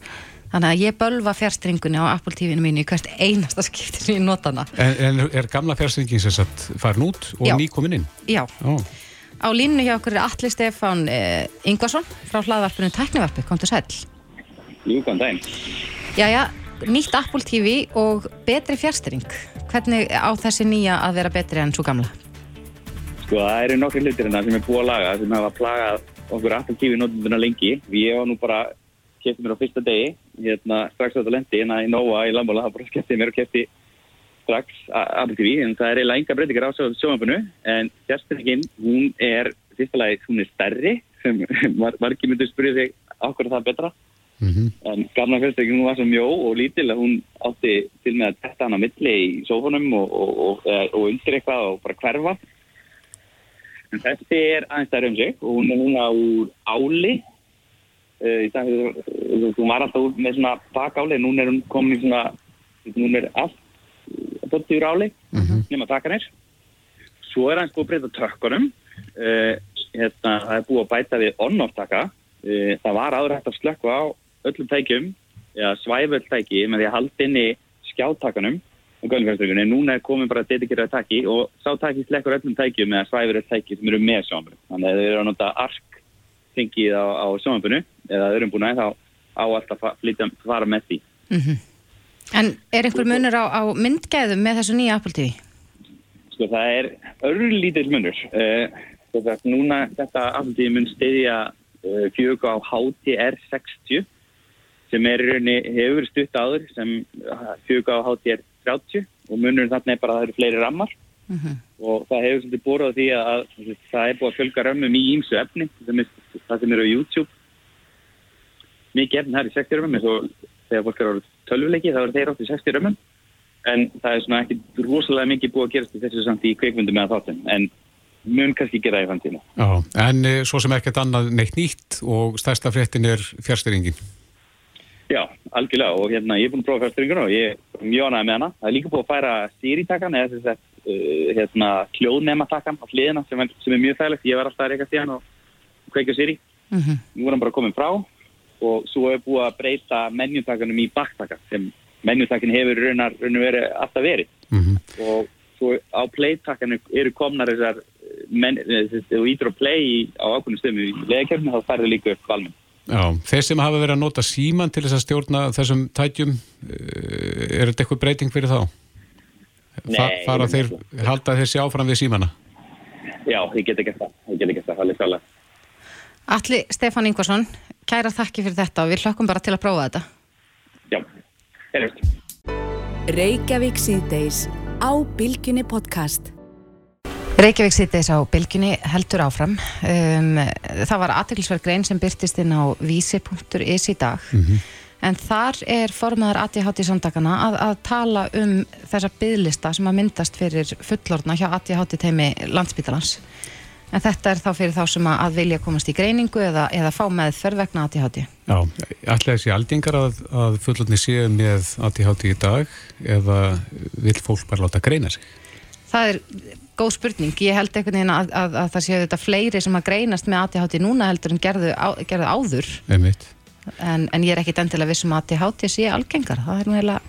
Þannig að ég bölva fjárstringunni á Apple TV-inu mínu í hvert einasta skiptinu í notana. En, en er gamla fjárstringin sem sagt farin út og Já. ný komin inn? Já. Ó. Á línu hjá okkur er Alli Stefán eh, Ingvarsson frá hlaðvarpinu Tæknivarpi, kom til sæl. Jú, góðan daginn. Jæja, nýtt Apple TV og betri fjárstring. Hvernig á þessi nýja að vera betri enn svo gamla? Sko, það eru nokkri hlutir hérna sem er búið að laga sem hafa plagað okkur aftur kífi notunduna lengi. Ég var nú bara, kefti mér á fyrsta degi, hérna, strax á þetta lendi, hérna í Nova í Lambóla, það bara skemmti mér og kefti strax Apple TV, en það er eiginlega enga breytingar á sjómanbunu, en fjárstringin, hún er, fyrsta lagi, hún er stærri, sem var, var ekki myndið að spyrja þig okkur það betra. Mm -hmm. En gamla fjárstringin, hún var svo mjó og lítil að hún átti til með að testa hann á milli í sófunum og, og, og, og undir eitthvað og bara hverfa. En þessi er aðeins stærri um sig og hún er núna úr áli. Uh, í dag, hún var alltaf úr með svona bakáli, en núna er hún komin í svona, hún er allt bóttið úr áli, mm -hmm. nema takanir. Svo er aðeins búið að breyta tökkunum. Uh, hérna, það er búið að bæta við on-off taka. Uh, það var áður hægt að slökka á öllum tækjum, eða svæföld tæki, með því að halda inn í skjáttakanum og gönnfjárstringunni. Núna er komin bara dedikerað tæki og sá tæki slekkur öllum tækjum eða svæfur öll tæki sem eru með sjónabunni. Þannig að þau eru að nota ark fengið á, á sjónabunni eða eru búin þá á alltaf að fara með því. Mm -hmm. En er einhver munur á, á myndgæðum með þessu nýja Apple TV? Sko það er örlítill munur. Uh, þetta, núna þetta Apple TV mun stiðja uh, 4K HDR 60 sem er í rauninni hefur stutt áður sem 4K HDR 30 og munurinn þarna er bara að það eru fleiri rammar Mm -hmm. og það hefur svolítið búið á því að, að það er búið að fjölga römmum í ímsu efni það sem eru á YouTube. Mikið efni það er í 60 römmum eins og þegar fólk eru á tölvuleiki þá eru þeir átt í 60 römmum. En það er svona ekki rosalega mikið búið að gerast þessu samt í kveikmyndum eða þáttum en mun kannski gera í Já, en e, svo sem ekkert annað neitt nýtt og stærsta fréttin er fjárstyringin Já, algjörlega og hérna ég er búin að prófa fjárstyringun og ég er ánægð með hana uh, hérna kljóðnematakkan á hliðina sem sem er mjög þægilegt ég var alltaf að reyka síðan og kveikja sýri Mm -hmm. nú er hann bara komin frá og svo er búið að breyta menjutakanum í baktaka sem menjutakin hefur raunar, raunar verið alltaf verið Mhm. og svo á playtakanum eru komnar þessar menn, þú ítur að play í, á ákveðnum stöðum í leðakefni þá færðu líka upp valminn. Já, þeir sem hafa verið að nota síman til þess að stjórna þessum tækjum, eh, er þetta eitthvað breyting fyrir þá? Fa Nei, fara þeir, halda þeir sér áfram við símana? Já, ég get ekki það, ég get ekki það, alveg klálega. Alli Stefán Ingvarsson, kæra þakki fyrir þetta og við hlökkum bara til að prófa þetta. Já, erum Reykjavík síðdeis á Bilginni podcast. Reykjavík sýttis á bylginni heldur áfram. Um, það var aðteglisverð grein sem byrtist inn á vísi.is í dag. En þar er formaður ADHD samtakana að, að tala um þessa bygglista sem að myndast fyrir fullorðna hjá ADHD teimi landsbítalans. En þetta er þá fyrir þá sem að, vilja komast í greiningu eða, eða fá meðferð vegna ADHD. Já, ætlaði þessi aldingar að, að fullotni séu með ADHD í dag eða vil fólk bara láta greina sig? Það er góð spurning. Ég held einhvern veginn að, að, að það séu þetta fleiri sem að greinast með ADHD núna heldur en gerðu, á, gerðu áður. Einmitt. En, en ég er ekkit endilega vissum að ADHD sé algengar. Það er nú eiginlega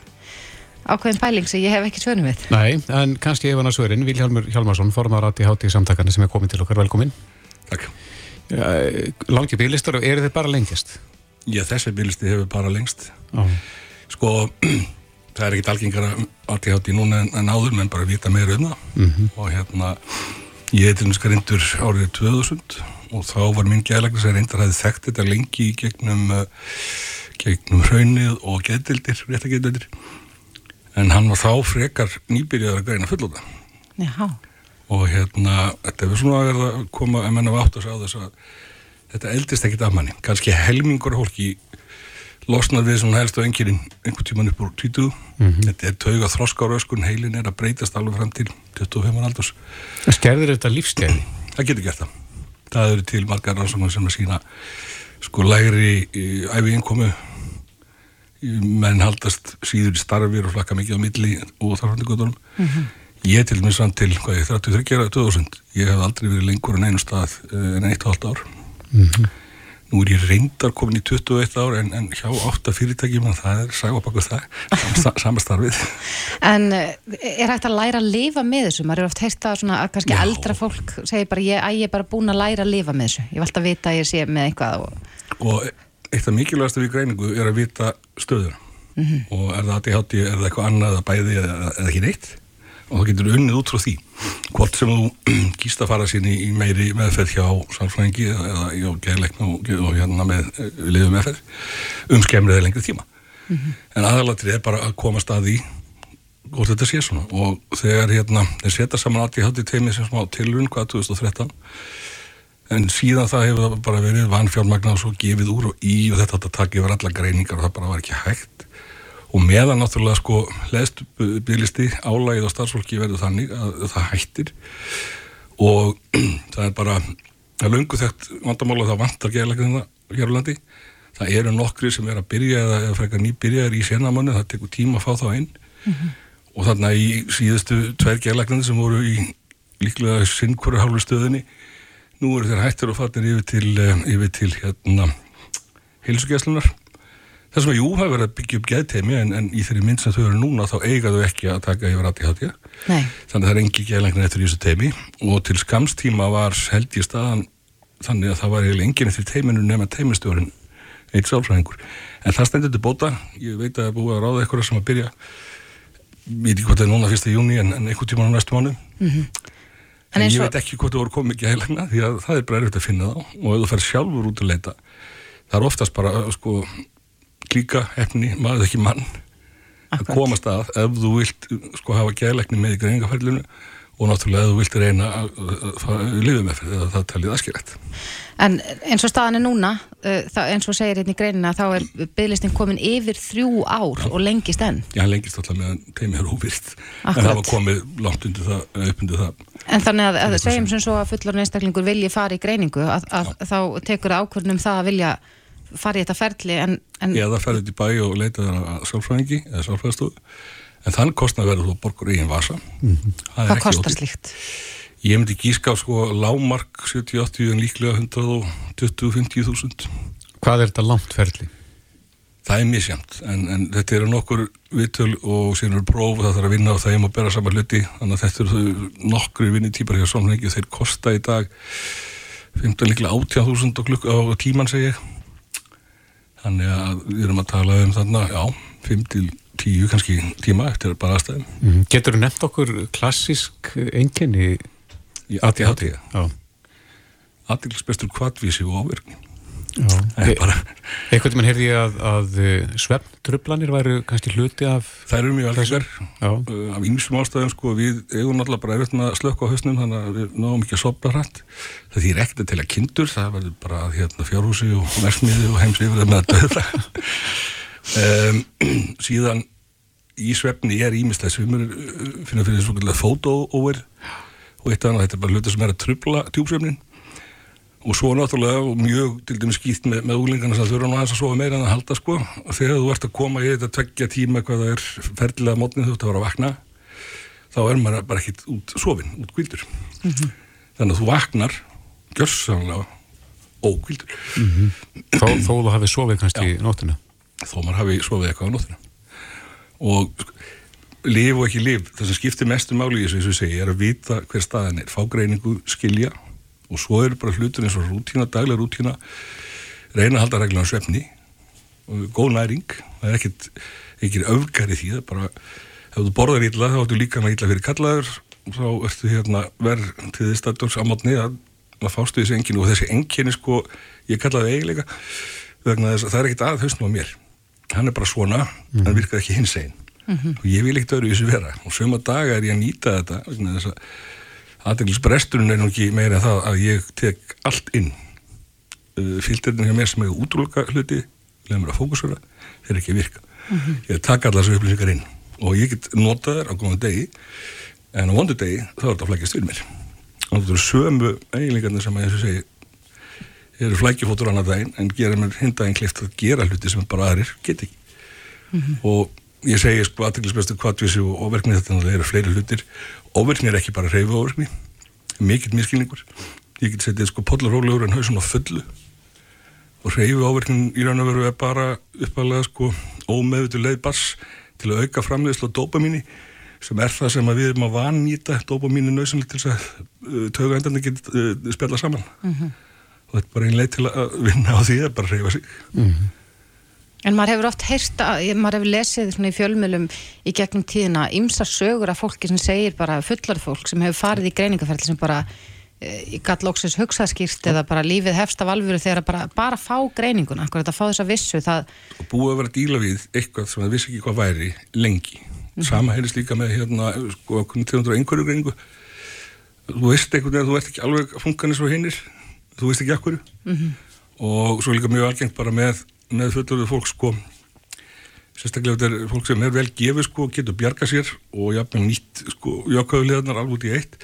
ákveðin pæling sem ég hef ekki svönum við. Nei, en kannski ef hann að svörin, Vilhjálmur Hjálmarsson, formaður ADHD samtakana sem er komin til okkar, velkomin. Takk. Ja, langi bílistar, eru þeir bara lengjast? Já, þessi bílisti hefur bara lengst. Já. Sko, það er ekkit algengara ADHD núna en, en áður, menn bara vita meira um það. Mhm. Og hérna, ég heitir um skrindur árið 2000 og þá var minn gæðlegna sem reyndar hafði þekkt þetta lengi í gegnum, uh, gegnum hraunið og geðdildir, rétta geðdildir. En hann var þá frekar nýbyrjaður að greina fullóta. Og hérna, þetta er svona að verða að koma að menna vátt að sjá þess að þetta eldist ekkit af manni, kannski helmingur hólki losnar við svona helstu engirinn einhvern tíman upp úr 20 þetta er tauga þroskáröskun, heilin er að breytast alveg fram til 25 aldurs Skerðir þetta lífskeiði? Það getur gert það það eru til margar rannsóknar sem að sína sko lægri æfi innkomu menn haldast síður í starfir og flakka mikið á milli og þarfandi göttunum Ég til dæmis vann til, hvað ég, 33 ára 2000. Ég hef aldrei verið lengur en einu stað eh, en eitt og halvt ár. Nú er ég reyndar komin í 21 ár en, en hjá átta fyrirtækjum en það er sæg og baku það, sama, sama starfið. En eh, er hægt að læra að lifa með þessu? Maður er oft heist að svona að kannski Já. eldra fólk segir bara ég, að ég er bara búin að læra að lifa með þessu. Ég vil alltaf vita að ég sé með eitthvað og... Og eitt af mikilvægast við greiningu er að vita stöðuna. Og er það ADHD, er það eitthvað annað eða bæði eða, eða ekki neitt? Og það getur unnið út frá því. Hvort sem þú kýst að fara sín í, í meiri meðferð hjá sálfræðingi eða, hjá geðleikna og, og hérna með liðu meðferð um skemmrið eða lengri tíma. En aðalatrið er bara að komast að því hvort þetta sé svona og þegar hérna þeir setja saman ADHD teimi sem smá tilrun hvað 2013 en síðan það hefur bara verið vanfjármagna og svo gefið úr og í og þetta átt að taka yfir alla greiningar og það bara var ekki hægt og meðan náttúrulega sko leðst bygglisti álægið á starfsfólki verður þannig að það hættir. Og það er bara það er löngu þekkt vandamála að það vantar geðleikina hér á landi. Það eru nokkri sem er að byrja eða, eða frekar nýbyrjaðir í senamannu, það tekur tíma að fá þá inn. Og þarna í síðustu tveir geðleiknandi sem voru í líklega sinnkvöru hálfu stöðinni nú eru þeir hættir og fattir yfir til, eh, yfir til hérna heilsugjæslunar það sem að jú hafa verið að byggja upp geðteimi en, en í þeirri mynd sem þau eru núna þá eiga þau ekki að taka yfir ADHD Nei. þannig að það er engi geðleiknir eftir þessu teimi og til skamstíma var held í staðan þannig að það var eiginlega enginn eftir teiminu nema teimistjórin eitt sálfræðingur. En það stendur til bóta, ég veit að það er búið að ráða eitthvað sem að byrja. Ég veit ekki hvort það er núna fyrsta júni en, en einhvern tíma á næstu mánu Mhm. En, En eins ég veit ekki hvort þú voru komið ekki heilagna því að það er bara erfitt að finna þá. Og ef þú fer sjálfur út að leita það er oftast bara sko klíka, hefni, maður ekki mann að komast að ef þú vilt sko hafa gæðleikni með í greiningaferlinu og náttúrulega ef þú vilt reyna að, lifa með fyrir það, það talið aðskilrætt En eins og staðan er núna, eins og segir hérna í greinina, þá er bygglistin komin yfir þrjú ár og lengist enn. Já, lengist alltaf meðan teimi er óvirt en Akkurat. það var komið langt undir það, undir það. En þannig að, að segjum sem svo að fullorinn einstaklingur vilji fara í greiningu, að, að þá tekur ákvörnum það að vilja fara í þetta ferli en, en eða ferðið til bæ og leita þar að sálfræðingi eða sálfræðistofu en þann kostnar verður þú að borgur eigin vasa Mhm. Það er hvað kostar opið. slíkt? Ég myndi gíska á sko lámark 70-80 en líklega 120-50 þúsund Hvað er þetta langt ferli? Það er misjamt, en, en þetta eru nokkur viðtöl og síðan eru próf það þarf að vinna á þeim og bera saman hluti þannig að þetta eru nokkru vinnitýpar hjá Sónleiki þeir kosta í dag 15 líklega 80.000 klukk á tíman segi ég þannig að við erum að tala um þarna, já, 5 til 10 kannski tíma eftir bara aðstæðum mm. Getur þú nefnt okkur klassísk enginni í ADHD? Já Aðeinsbestur kvadvísi og áverkni Eitthvað mann heyrði að, að eh, svefntrublanir væru kannski hluti af Það eru mjög alveg uh, af ýmsum ástæðum sko. Við eigum náttúrulega bara erfitt með að slökka á hausnum þannig að við náum ekki að sopna hrætt það þýr ekkert til að kindur það verður bara hérna, fjárhúsi og versmiði og heimsvifrið með að döðra um, síðan í svefni er ímislega svimur uh, finna fyrir svona fótóóver og eitt annað. Þetta er bara hluti sem er að trubla tjúpsvefnin og svo náttúrulega og mjög til dæmis skýtt með, með úlingarna sem þurfa nú aðeins að sofa meira en að halda sko og þegar þú ert að koma í þetta tveggja tíma hvað það er ferdilega mótnið þú ert að vera að vakna þá er maður bara ekkit út sofin, út kvildur mm -hmm. þannig að þú vaknar gjörsanlega ókvildur mm -hmm. Þó, þó þú hafið sofið kannski Já. nóttina Þó maður hafið sofið eitthvað á nóttina og liv og ekki liv það sem skiptir mestum máli í þessu, þessu segi, er að vita hver staðan er, fá greiningu, skilja og svo eru bara hlutur eins og rútína, daglega rútína reyna að halda reglunar svefni. Og góð næring það er ekkert, ekkert öfgar í því það er bara, ef þú borðar ítla þá ertu líka með ítla fyrir kallaður. Þá ertu hérna verð til því staðdórs ámátni að, að fástu þessi engin og þessi engin sko, ég kallaði eiginleika vegna þess að það er ekkert að hausnum á mér. Hann er bara svona, mm. hann virkar ekki hins einn mm -hmm. og ég vil ekkert öru í þessu vera. Og sögum að daga er ég að nýta þetta vegna þess að aðeinsbresturinn er nú ekki meira það að ég tek allt inn uh, fíldirinn hjá mér sem hefur útrúlka hluti leður mér að fókusura, þeir ekki virka mm -hmm. ég taka allar þessu upplýsingar inn og ég get nota þær á góðan degi en á vondu degi þá er þetta flækjast við mér og þetta eru sömu eiginleikarnir sem að ég segi eru flækjufótur annar daginn en gera mér hindaginn klift að gera hluti sem bara aðrir get ekki mm -hmm. og ég segi sko aðtæklusbestu kvartvísi og ofverkni þetta það eru fleiri hlutir ofverkni er ekki bara reyfu ofverkni mikill miskilningur ég get setið sko podlarólegur en hausun á fullu. Og reyfu ofverknin í raun og veru er bara uppalega sko ómeðutu leið bass til að auka framleiðslu á dopamíni sem er það sem við erum að vannýta dopamínu nöðsynlega til þess að uh, tögu endan ekki uh, spjalla saman. Mm -hmm. og þetta er bara einn leið til að vinna á því að bara reyfa sig. Mm -hmm. En maður hefur oft heyrst, maður hefur lesið svona í fjölmjölum í gegnum tíðina ymsar sögur af fólki sem segir bara fullar fólk sem hefur farið í greiningaferðli sem bara í e, gallóksins hugsaðskýrt eða bara lífið hefst af alvöru þegar bara, bara fá greininguna, er þetta að fá þessa vissu það... Og búið að vera að díla við eitthvað sem það vissi ekki hvað væri lengi mm -hmm. sama heyrðist líka með hérna sko, 200 einhverju greiningu þú veist eitthvað en þú ert ekki alveg funkanir svo hinnir, þú veist ekki akkur mm -hmm. og svo líka mjög algengt bara með með fullurðu fólk sko sérstaklega þetta er fólk sem er vel gefið sko getur bjarga sér og jafnveg nýtt sko jákvæðulegarnar alveg út í eitt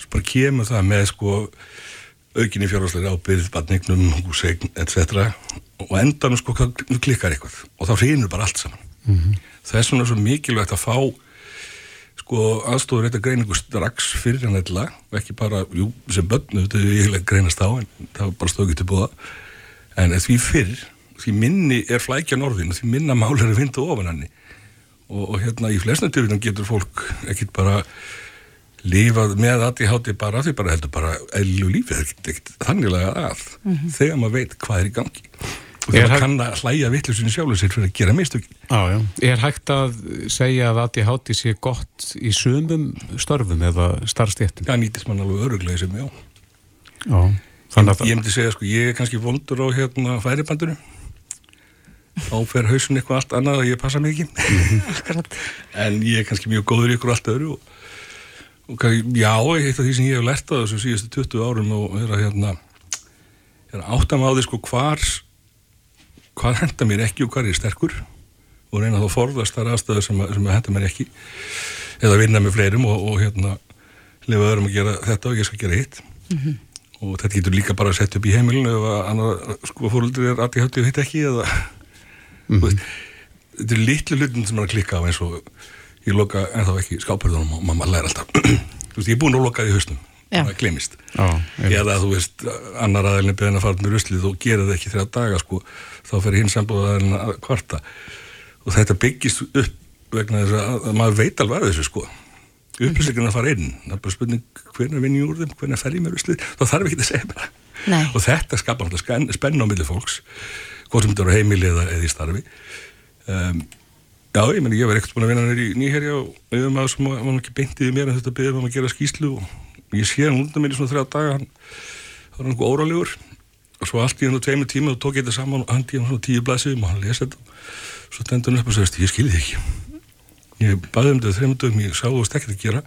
svo bara kemur það með sko aukinni fjárháslega ábyrð, badningnum, húsegn, etc. og endanum sko klikkar eitthvað og þá reynur bara allt saman mm -hmm. það er svona svo mikilvægt að fá sko aðstofur þetta greiningu strax fyrir hann eðla og ekki bara, jú, sem börnu þetta er eiginlega greinast á en það var bara stókið til búða en því fyrr því minni er flækjan orðin því minna mál er að vinda ofan hann og, og hérna í flesna tilvíðan getur fólk ekkit bara lífað með að því háti bara því bara heldur bara ellu lífið þanniglega að mm -hmm. þegar maður veit hvað er í gangi. Og þegar maður kann að hlæja vittlusinu sjálfur sér fyrir að gera mistökin. Er hægt að segja að að því háti sé gott í sumum störfum eða starfstéttum? Já, nýtist mann alveg öruglega sem já. Já Ég, ég myndi segja sko, ég er kannski vondur á hérna færibandunum þá fer hausun eitthvað allt annað að ég passa mikið en ég er kannski mjög góður ykkur allt öðru og, og já, eitt af því sem ég hef lert á þessu síðustu 20 árum og er að hérna er að átta maður sko hvar hvað henda mér ekki og hvað er sterkur og reyna þá að forðast þar aðstæðu sem, sem að henda mér ekki eða vinna með fleirum og, og hérna lifa öðrum að gera þetta og ég skal gera hitt. Mm -hmm. og þetta getur líka bara að setja upp í heimilinu ef að annar sko fóröldur er aðtíð hætti og hitt ekki eða mm -hmm. þetta er litlu hlutin sem að klikka á eins og ég loka ennþá ekki skápurðunum og maður læra alltaf. Veist, ég er búin að loka því hausnum Já. það glemist eða þú veist, annar aðeilin beðin að fara með ruslið og gera það ekki þrjá daga sko, þá fer hinn sambúð aðeilin að kvarta. Og þetta byggist upp vegna þess að, að maður veit alveg að þessu sko. Upplýsingin að fara inn, það er bara spurning hvernig vinn ég úr þeim, hvernig fer ég með ruslið? Þá þarf ekki að segja mér og þetta skapar alltaf spenn á milli fólks hvort sem þetta eru heimili eða, eða í starfi. Um, Já, ég meni, ég var ekkert búin að vinna nýri í nýherja og auðvitað maður sem var ekki beintið í mér en þetta byrði um að gera skýslu og ég sé hann undan mér í svona þrjá daga hann það var hann eitthvað órálegur og svo allt í hann á tveimur tíma og tók ég þetta saman og hann hann svona tíu blæsum og hann lesi þetta. Svo stendur hann upp og sagðist, ég skilði ekki. Ég baði um þetta þreim dögum, ég sá veist ekkert að gera.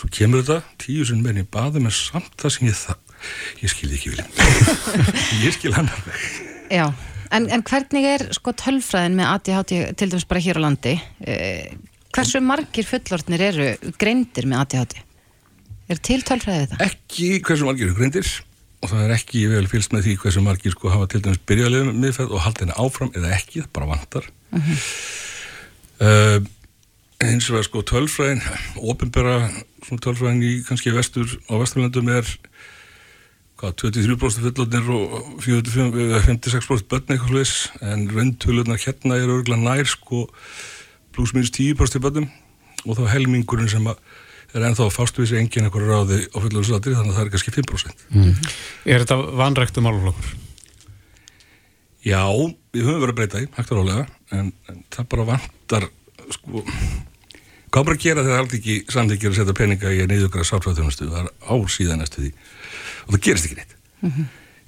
Svo kemur þetta tíu sinni meðan ég baði með samt það sem ég það ég skilði ekki vilja ég skil hann alveg Já, en, en hvernig er sko tölfræðin með ADHD til dæmis bara hér á landi? Eh, hversu margir fullorðnir eru greindir með ADHD? Er til tölfræðið það? ekki hversu margir eru greindir og það er ekki vel fylgst með því hversu margir sko hafa til dæmis byrjaðlega miðferð og halda henni áfram eða ekki, það bara vantar uh, eins og að sko tölfræðin ofinbera svona tölfræðin í kannski vestur á vesturlandum er hvað, 23% fullotnir og 45 eða 56% börn eitthvað sluðis en rauntöluðnar hérna er örgulega nær sko pluss minus 10% börnum. Og þá helmingurinn sem að er ennþá að fást við þessi engin eitthvað ráði á fullorðsaldri þannig að það er kannski 5%. Er þetta vanræktu málflokkur? Já, við höfum verið að breyta í, hægt og rálega, en, en það bara vantar, sko, hvað bara gera þegar allt ekki samþykir að setja peninga í að neyðugra sáttræðunastu, það er ár síðan næstu því og það gerist ekki neitt.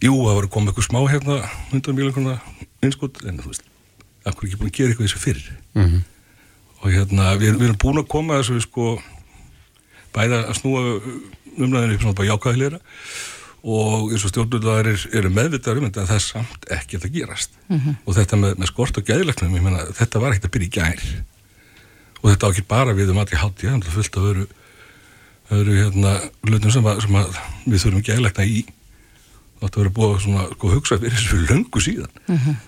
Jú, það var að koma eitthvað smá hérna, 100 miljónuna innskot, en þú veist, af hverju ekki búin að gera eitthvað þessu fyrir. Mhm. Og hérna, við, við erum búin að koma þessu, sko, bæða að snúa upp svona bara jákvæðilegra og eins og stjórnvöldar eru, eru meðvitaður um þetta en það er samt ekki að það gerast og þetta með, með skort og gæðilegnum þetta var ekkert að byrja í gær og þetta á ekki bara við um það er fullt af öru, öru hérna hlutum sem, að, sem að við þurfum gæðilegna í þetta verður búið að svona, sko, hugsa fyrir þessu löngu síðan.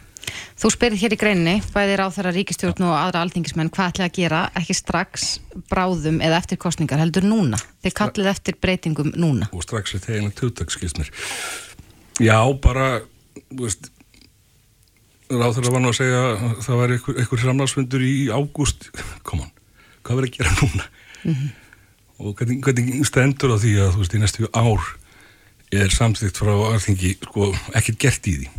Þú spyrir hér í greinni, bæðir á þeirra ríkistjórn og aðra aldingismenn, hvað ætla að gera ekki strax bráðum eða eftir kostningar heldur núna? Þið kallið eftir breytingum núna. og strax er tjóðtak skilst mér já bara veist ráð þeirra var nú að segja að það væri einhver, einhver framlagsfundur í ágúst. Come on, hvað verður að gera núna og hvernig, hvernig stendur á því að þú veist í næstu ár er samþygt frá alþingi sko ekkert gert í því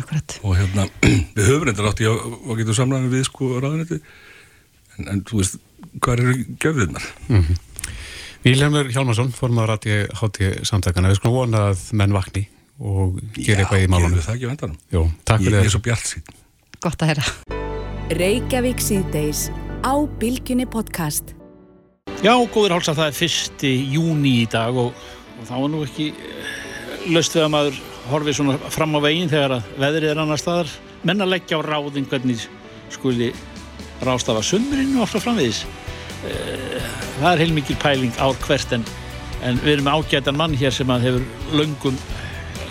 Akkurat. og hérna við höfum reyndar átt í að, að getum samræðin við sko ráðunetti en, en þú veist hvað eru gefðirnar Víljarmur Hjálmarsson, formadur ADHD samtakana, við skulum vona að menn vakni og gera eitthvað í gerum málunum. við það ekki á endanum Jó, takk ég, er svo bjart sín Gott að heyra. Reykjavík síðdeis á Bilginni podcast. Já, góður hálsa, það er fyrsti júni í dag og, og þá er nú ekki löst við að maður horfið svona fram á veginn þegar að veðrið er annar staðar. Menn að leggja á ráðin hvernig skuli rástafa sumrinu og svo framvegis. Eh, Það er heilmikil pæling ár hvert en, en við erum ágætan mann hér sem að hefur löngum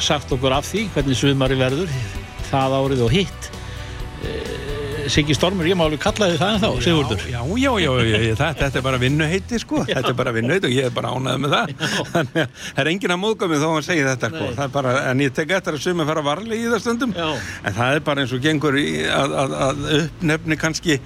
sagt okkur af því hvernig sumari verður það árið og hitt. Siggi Stormur, ég má alveg kalla þið það en þá, Sigurður. Já, já, já, já, já þetta, þetta er bara vinnuheiti sko, þetta er bara vinnuheiti og ég er bara ánæðið með það. Þannig að það er enginn að móðga mig þó að hann segi þetta sko, það er bara, en ég tek eftir að sumi fara varlega í það stundum. Já. en það er bara eins og gengur í að, að, að uppnefni kannski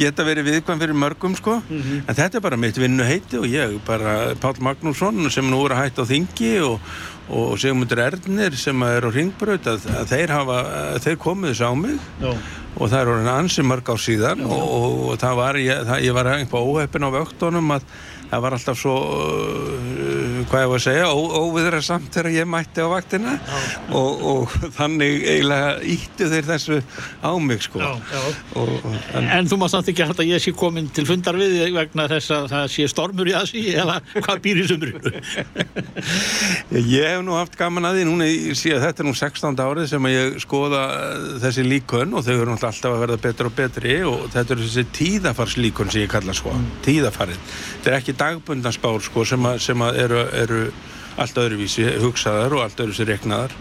geta verið viðkvæm fyrir mörgum sko. En þetta er bara mitt vinnuheiti og ég bara Pál Magnússon sem nú er að hætta á þingi og og Sigmundur Ernir sem er á ringbraut að, að þeir hafa, að þeir komuðu sá mig. Já. Og það er orðin ansi mörg á síðan og, og, og það var, ég, það, ég var einhvað óheppin á vöktunum að það var alltaf svo uh, hvað ég var að segja, óviðra samt þegar ég mætti á vaktina og, og þannig eiginlega íttu þeir þessu á mig sko Já, já. og, og, en, En þú maður samt ekki að ég sé komin til fundar við þig vegna þess að það sé stormur í aðsí eða hvað býr í sumrinu? Ég hef nú haft gaman að því, núna ég sé að þetta er nú 16. árið sem að ég skoða eh, þessi líkön og þau eru alltaf að verða betur og betri og þetta eru þessi tíðafarslíkön sem ég kalla sko, tíðafarið. Þetta er ekki dagbundanspár sko sem að, sem að eru, eru allt öðruvísi hugsaðar og allt öðruvísi reknaðar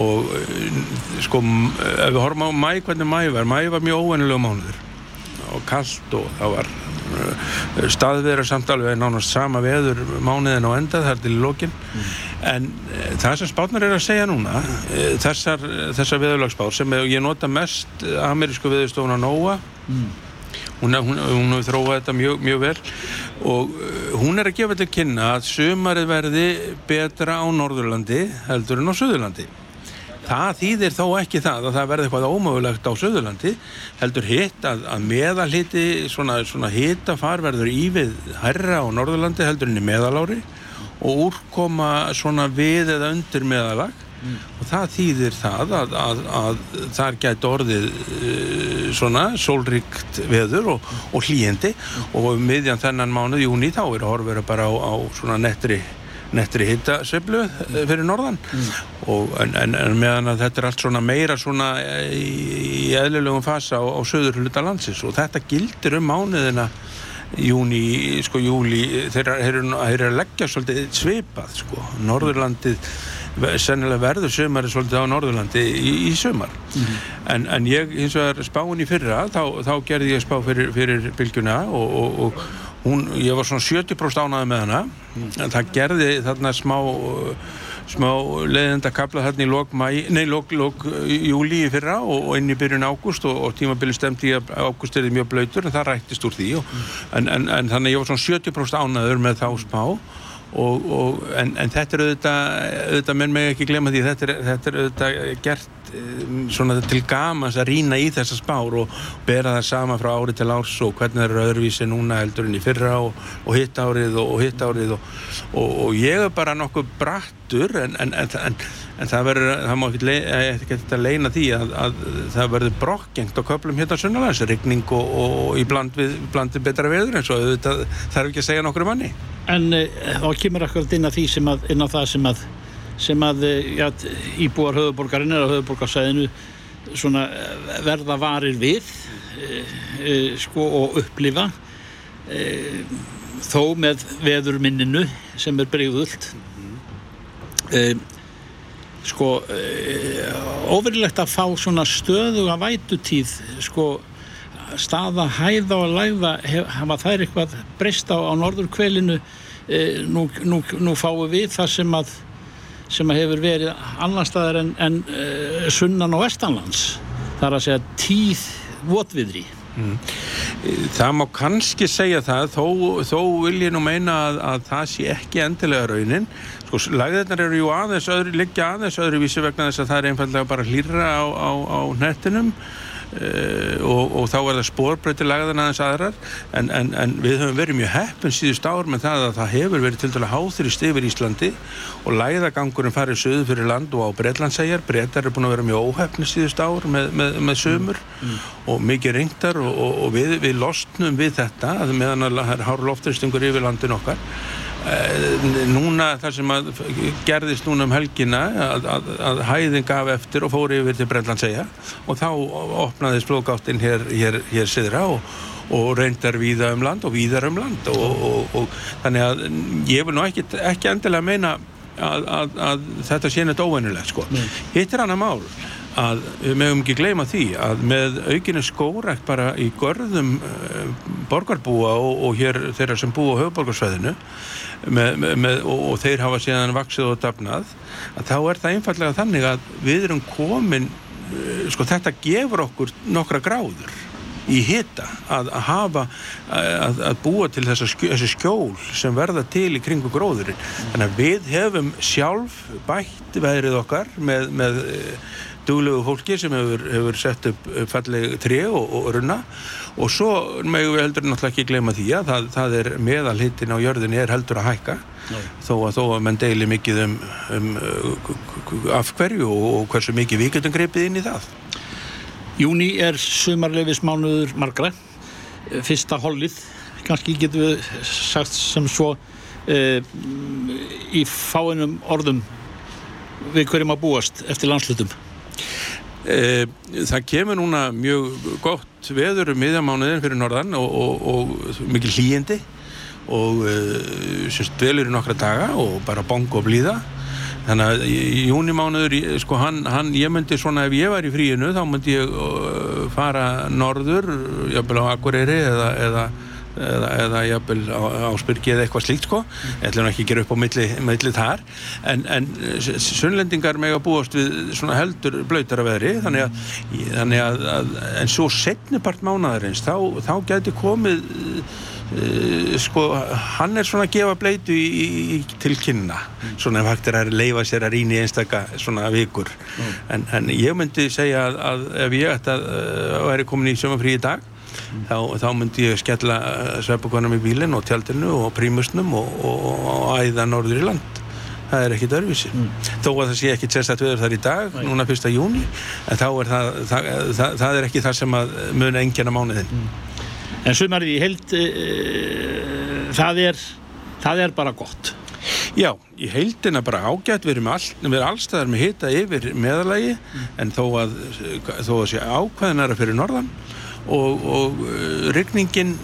og eh, sko ef við horfum á mæ, hvernig mæ var, mæ var mjög óvennilega mánuður og kallt og það var uh, staðverðar samt alveg nánast sama veður mánuðin á enda þar til í lokin. En uh, það sem spátnar er að segja núna þessar, þessar veðurlagsspár sem ég nota mest amerísku veðurstofuna NOAA hún, hún, hún hefur þróað þetta mjög, mjög vel og uh, hún er að gefa til kynna að sumarið verði betra á Norðurlandi heldur en á Suðurlandi. Það þýðir þó ekki það að það verði eitthvað ómögulegt á Suðurlandi heldur hitt að, að meðalhiti svona, svona hitafar verður ívið herra á Norðurlandi heldur en í meðalári og úrkoma svona við eða undir meðalag og það þýðir það að, að, að þar gæti orðið uh, svona sólríkt veður og, og hlýjendi og um miðjan þennan mánuð júni þá er horfur bara á, á svona nettri nettri hittaseflu fyrir norðan. Og, en, en, en meðan að þetta er allt svona meira svona í, í eðlilegum fasa á, á söður hluta landsins. Og þetta gildir um mánuðina júni, sko júli þeir eru að leggja svolítið svipað sko, Norðurlandið sennilega verður sömari svolítið á Norðurlandi í, í sömar Mhm. en, en ég hins vegar spáin í fyrra þá, þá gerði ég spá fyrir, fyrir bylgjuna og, og, og hún, ég var svona 70% ánaði með hana. En það gerði þarna smá smá leiðenda kapla þarna í lók, mæ, nei, lók, lók júli í fyrra og, og inn í byrjun ágúst og, og tímabili stemdi að ágúst er mjög blöytur en það rættist úr því og, en, en, en þannig ég var svona 70% ánaður með þá smá og, og, en, en þetta er auðvitað, auðvitað menn meg ekki glemma því þetta er, þetta er auðvitað gert svona til gamans að rýna í þessa spár og bera það sama frá ári til árs og hvernig það eru öðruvísi núna heldur en í fyrra og, og hitt árið og, og hitt árið og ég er bara nokkuð brattur en, en, en, en það verður, það má ekki, ekki þetta leina því að, að það verður brokkjengt á köplum hérna sunnalands, rigning og í bland við, bland við betra veður eins og auðvitað þarf ekki að segja nokkru manni. En uh, þá kemur akkurat inn að því sem að, inn á það sem að, sem að ja, íbúar höfuborgarinn á höfuborgarsæðinu eh, verða varir við uh, uh, sko og upplifa þó með veðurminninu sem er breyðult sko óverilegt að fá svona stöðuga vætutíð sko staða hæða og læða hafa þær eitthvað breyst á, á norðurkvelinu e, nú, nú, nú fáum við það sem að sem hefur verið annar staðar en, en e, sunnan og vestanlands. Þar að segja tíð votviðri. Mm. Það má kannski segja það þó, þó vil ég nú meina að, að það sé ekki endilega raunin. Sko, lagðirnar eru jú aðeins öðru, liggja aðeins öðruvísi vegna þess að það er einfallega bara hlýra á, á, á nettinum Uh, og, og þá er það spórbreytir lagðan aðeins aðrar. En, en, en við höfum verið mjög heppin síðust ár með það að það hefur verið til dæla háþrist yfir Íslandi og læðagangurinn farið söðu fyrir land og á Breitlandsæjar breytar er búin að vera mjög óheppni síðust ár með, með, með sömur mm. og mikið reyndar og, og, og við, við losnum við þetta að meðan að það er hár loftristingur yfir landin okkar núna það sem að gerðist núna um helgina að, að, að hæðin gaf eftir og fór yfir til Brellandsegja og þá opnaðist flókáttinn hér, hér, hér siðra og, og reyndar víða um land og víðar um land og, og, og þannig að ég vil nú ekki, ekki endilega meina að, að þetta sé neitt óvennilegt sko. hitt er annað mál að við mögum ekki gleyma því að með aukinu skórækt bara í görðum uh, borgarbúa og, og hér þeirra sem búa á höfuborgarsvæðinu og, og þeir hafa síðan vaksið og dafnað að þá er það einfallega þannig að við erum komin uh, sko þetta gefur okkur nokkra gráður í hita að, að hafa að, að búa til þessa þessi skjól sem verða til í kringu gróðurinn. Þannig að við hefum sjálf bætt veðrið okkar með, með duglegu fólki sem hefur, hefur sett upp falleg tré og, og runna. Og svo megum við heldur náttúrulega ekki glema því að það, það er meðal hittin á jörðinni er heldur að hækka. Þó að þó að mann deili mikið um, um af hverju og, og hversu mikið við getum greipið inn í það. Júni er sumarleifismánuður margra. Fyrsta hollið kannski getum við sagt sem svo uh, í fáinum orðum við hverjum að búast eftir landslutum E, það kemur núna mjög gott veður um miðjamánuðin fyrir norðan og, og, og mikil hlýjindi og e, semst velur í nokkra daga og bara bong og blíða. Þannig að júnimánuður sko hann, hann, ég myndi svona ef ég var í fríinu þá myndi ég uh, fara norður, jafnvel á Akureyri eða, eða eða, eða jafnvel á, á spyrki eða eitthvað slíkt sko, ég ætlum ekki að gera upp á milli, milli þar, en, en sunnlendingar mega búast við svona heldur blautara veðri þannig að, þannig að, að en svo setnipart mánaðarins þá, þá gæti komið Uh, sko, hann er svona að gefa bleitu í, í, í, til kynna. Svona ef hægt er að leifa sér að rýna í einstaka svona vikur. En, en ég myndi segja að, að ef ég ætti að uh, væri komin í sömafrí í dag þá, þá myndi ég skella uh, sveppukonum í bílinn og tjaldinu og prímusnum og, og, og æða norður í land. Það er ekkit örvísi þó að það sé ekki sérstætt viður þar í dag núna 1. júni en þá er það, það, það, það er ekki það sem að muna engina mánuðin En sumarið í held, e, það, er, það er bara gott. Já, í heildina bara ágætt við erum, all, allstaðar með hita yfir meðalagi en þó að, þó að sé ákveðinara fyrir norðan og, og uh, rigningin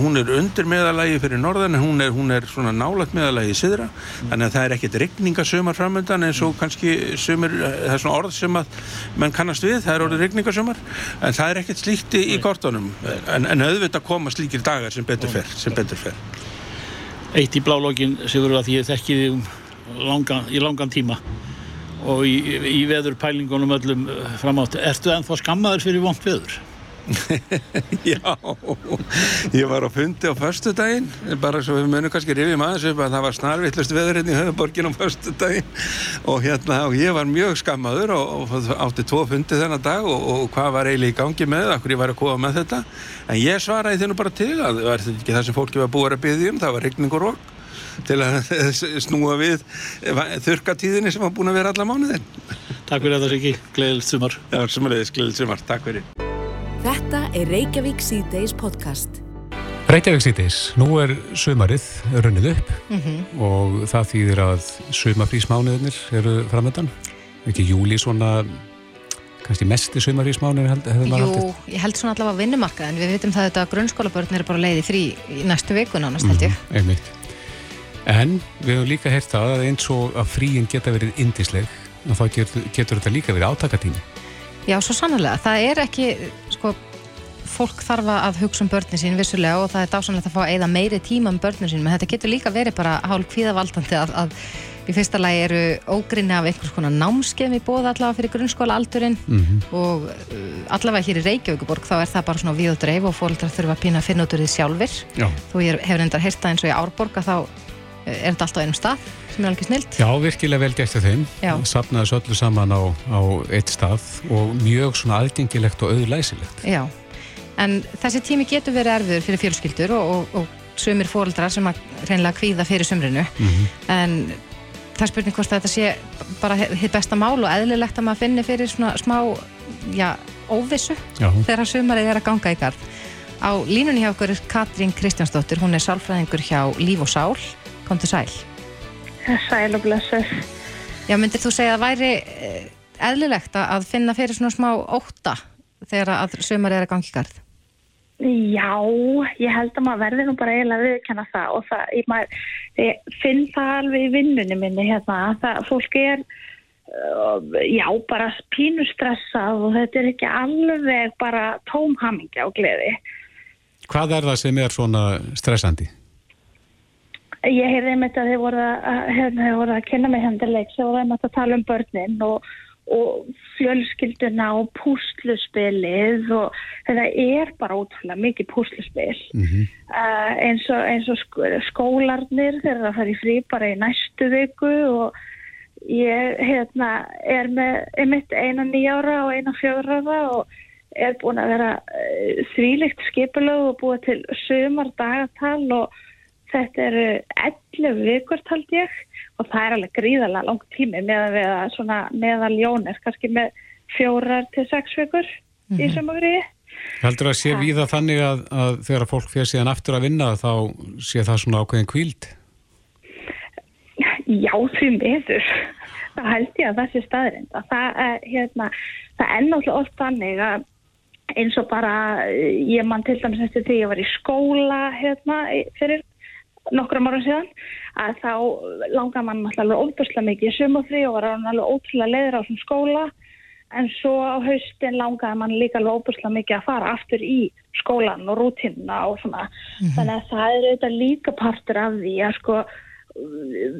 hún er undir meðalagi fyrir norðan hún er, hún er svona nálagt meðalagi í syðra þannig að það er ekkert rigningasumar framöndan eins og kannski sumir, það er svona orð sem að menn kannast við, það er orðið rigningasumar en það er ekkert slíkt í, kortunum en, en auðvitað koma slíkir dagar sem betur fer, sem betur fer. Eitt í blálógin, Sigur, að ég þekki þig um langan, í langan tíma og í, í veður pælingunum öllum eh, framátt. Ertu ennþá skammaður fyrir vond veður? Já, ég var á fundi á förstu daginn, bara svo við munum kannski rifjum aðeins upp að það var snarvittlust veður hérna í höfuborgin á förstu daginn og hérna, og ég var mjög skammaður og, og átti tvo fundi þennan dag og, og hvað var eiginlega í gangi með, akkur ég var að koma með þetta. En ég svaraði þennu bara til að var þetta ekki það sem fólki var búið að byggja um, það var regning og rók til að snúa við þurkatíðinni sem var búin að vera alla mánuðin Takk fyrir þetta Siggi, gleðilegt sumar. Já, sumariðis, gleðilegt sumar, takk fyrir Þetta er Reykjavík C-Days podcast. Reykjavík síðdeis, nú er sumarið runnið upp Mhm. og það þýðir að sumafrísmánuðinir eru framöndan ekki júli svona kannski mesti sumafrísmánuðin hefði maður Jú, haldið ég held svona allavega vinnumarkað en við vitum það að grunnskólabörn eru bara leiði frí í næstu viku nánast held ég. Mhm, einmitt. En við höfum líka heyrt það að eins og að fríin geta verið indisleg þá getur, getur þetta líka verið átakatími Já, svo sannlega. Það er ekki, sko, fólk þarf að hugsa um börnin sín vissulega og það er dásanlegt að fá að eigða meiri tíma um börnin sín, menn þetta getur líka verið bara hálf kvíðavaldandi að, að í fyrsta lagi eru ógrinni af einhvers konar námskeið í bóða allavega fyrir grunnskóla aldurinn Mhm. og uh, allavega hér í Reykjavíkuborg þá er það bara svona við og dreif og fólkdrar þurfa að finna út úr því sjálfir Já. ég hefur endar heyrta eins og í Árborg að þá er þetta alltaf á einum stað sem er alveg snilt Já, virkilega vel gert af þeim Já. safnaði þessu öllu saman á, á eitt stað og mjög svona aðgengilegt og auðlæsilegt Já, en þessi tími getur verið erfiður fyrir fjölskyldur og, og, og sumir fóreldrar sem að reynilega kvíða fyrir sumrinu en það spurning hvort þetta sé bara hitt besta mál og eðlilegt að maður finni fyrir svona smá já, óvissu Já. þegar sumarið er að ganga í garð. Á línunni hjá okkur er Katrín Kristjánsdóttir, hún er sálfræðingur hjá Líf og Sál. Kom til sæl. Sæl og blessuð. Já, myndir þú segja að væri eh, eðlilegt að- að finna fyrir svona smá ótta þegar að sumarið er að ganga í garð? Já, ég held að maður verði nú bara eiginlega viðkenna það og það, ég, maður, ég finn það alveg í vinnunni minni hérna, að það, fólk er, uh, já, bara pínu stressað og þetta er ekki alveg bara tómhamingja og gleði. Hvað er það sem er svona stressandi? Ég heyrði einmitt að þið voru að, hérna, voru að kynna mig hendileik, þið voru einmitt að tala um börnin og, og fjölskylduna og púsluspilið og þetta er bara ótrúlega mikið púsluspil. uh, eins, og, eins og sk- skólarnir þeir eru að fara í frí bara í næstu viku og ég hérna, er með einmitt eina nýjára og eina ára og er búin að vera uh, þvílikt skipulög og búið til sumar dagatal og þetta eru 11 vikur tald ég og það er alveg gríðarlega langt tími með að við að svona meðal jónir kannski með fjórar til sex vikur í sumafriði. Heldur að sé víða þannig að, að þegar fólk fyrir síðan aftur að vinna þá sé það svona ákveðin kvíld? Já, því miður. Það held ég að það sé staðrind. Að það, er, hérna, það er náttúrulega oft þannig að eins og bara, eh, ég mann til dæmis eftir því ég var í skóla hérna, fyrir nokkrum ára síðan að þá langaði mann alltaf óbúslega mikið í sumafrí og var alveg ótrúlega leiður á þessum skóla. En svo á haustin langaði mann líka alveg óbúslega mikið að fara aftur í skólan og rútínuna og svona. Þannig að það er auðvitað líka partur af því að sko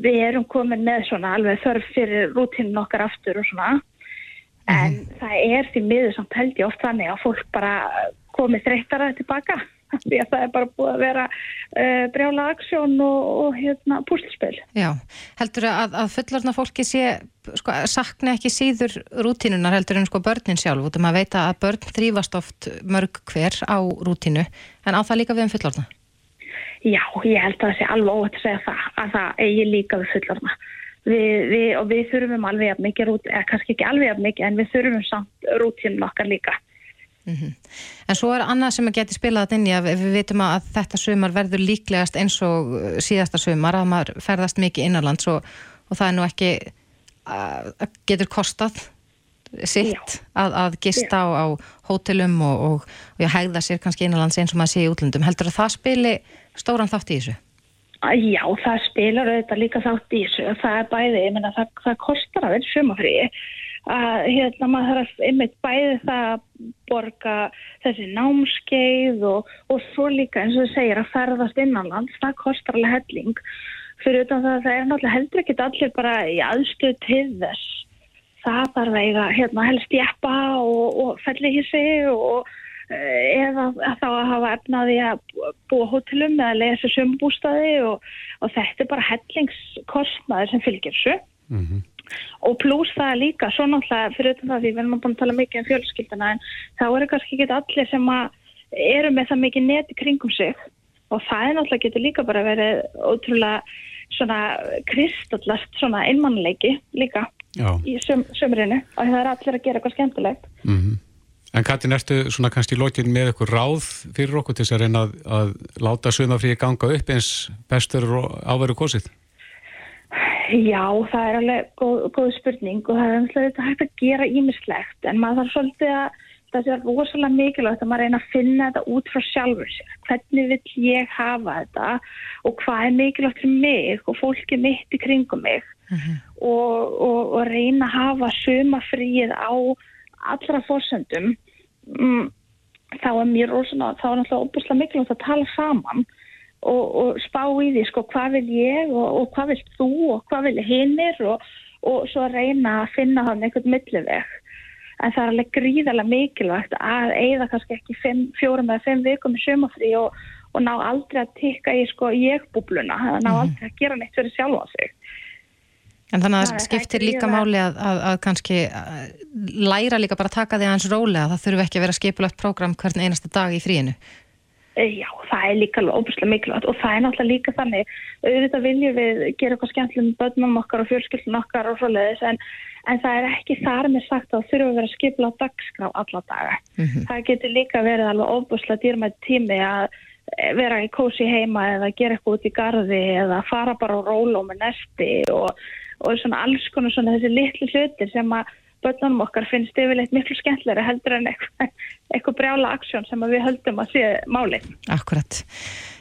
við erum komin með svona alveg þörf fyrir rútínun okkar aftur og svona. En það er því miður samt held ég oft þannig að fólk bara komið þreyttara tilbaka því að það er bara búið að vera uh, brjála aksjón og, og hérna púslspil. Já, heldur að, að fullorna fólki sé, sko, sakna ekki síður rútínunar heldur en sko börnin sjálf, út af maður veita að börn þrýfast oft mörg hver á rútínu, en á það líka við um fullorna? Já, ég held að það sé alveg óvægt að segja það, að það eigi líka við fullorna. Við, við, og við þurfum alveg að mikið eða kannski ekki alveg að mikið, en við þurfum samt rútínun okkar líka. Mm -hmm. En svo er annað sem að geti spilað inn í að við vitum að þetta sumar verður líklegast eins og uh, síðasta sumar að maður ferðast mikið innanlands og, og það er nú ekki að, að getur kostað sitt að, að gista á, á hótelum og, og, og já, hægða sér kannski innanlands eins og maður sé í útlöndum. Heldur að það spili stóran þátt í þessu? Já, það spilar auðvitað líka þátt í þessu. Það er bæði, ég menna það, það kostar að vera sumafriði að hérna maður þarf einmitt bæði það að borga þessi námskeið og, og svo líka eins og þau segir að ferðast innanlands, það kostar alveg helling. Fyrir utan það að það er náttúrulega heldur ekkit allir bara í aðstöð til þess. Það þarf eiga hérna helst jæppa og, og felli í sig og eða þá að hafa efnaði að búa hótelum eða lesa sömbústaði og, og þetta er bara hellingskostnaði sem fylgir svo mm -hmm og pluss það líka, svo náttúrulega fyrir það því við erum búin að tala mikið um fjölskylduna en þá eru kannski ekki allir sem eru með það mikið neti kringum sig og það er náttúrulega getur líka bara verið ótrúlega svona kristallast svona einmannleiki líka Já. í söm, sömrinu og það er allir að gera eitthvað skemmtilegt mm -hmm. En Katin, ertu svona kannski lókin með eitthvað ráð fyrir okkur til þess að reyna að, að láta sömafríi ganga upp eins bestur áveru kosið? Já, það er alveg góð, góð spurning og það er umhverfið hægt að gera ímislegt en maður þarf svolítið að það sé rosalega mikilvægt að maður reyna að finna þetta út frá sjálfur sér. Hvernig vill ég hafa þetta og hvað er mikilvægt fyrir mig og fólki mitt í kringum mig uh -huh. og, og, og reyna að hafa sumafríð á allra fórsöndum. Mm, þá er mér rosalega, þá er náttúrulega óbúslega mikilvægt að tala saman og, og spá í því sko hvað vil ég og, og hvað vil þú og hvað vil hinnir og, og svo reyna að finna hann einhvern milliveg. En það er alveg gríðarlega mikilvægt að eigða kannski ekki fimm, fjórum eða fimm vikum í sömafrí og ná aldrei að tikka í sko ég-búbluna ná -hmm. aldrei að gera neitt fyrir sjálf á sig. En þannig að það skiptir líka máli að, að, að kannski að læra líka bara að taka því aðeins rólega, það þurfu ekki að vera skipulagt program hvern einasta dag í fríinu. Eh, já, það er líka alveg óbúslega mikilvægt og það er náttúrulega líka þannig auðvitað viljum við gera eitthvað skemmtileg með börnum okkar og fjölskyldun okkar og svoleiðis en, en það er ekki þar með sagt að þurfum að vera skipla á dagskrá alla daga. Mm -hmm. Það getur líka verið alveg óbúslega dýrmætt tími að vera í kósi heima eða gera eitthvað út í gardi eða fara bara á róló með nesti og, og svona alls konar svona þessi litlu hlutir sem að börnunum okkar finnst yfirleitt miklu skemmtilega heldur en eitthvað, eitthvað brjála aksjón sem við höldum að sé máli. Akkurat.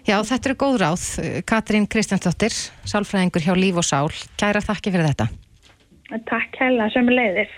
Já, þetta eru góð ráð. Katrín Kristjánsdóttir, sálfræðingur hjá Líf og Sál. Kæra þakki fyrir þetta. Takk hella, sem leiðir.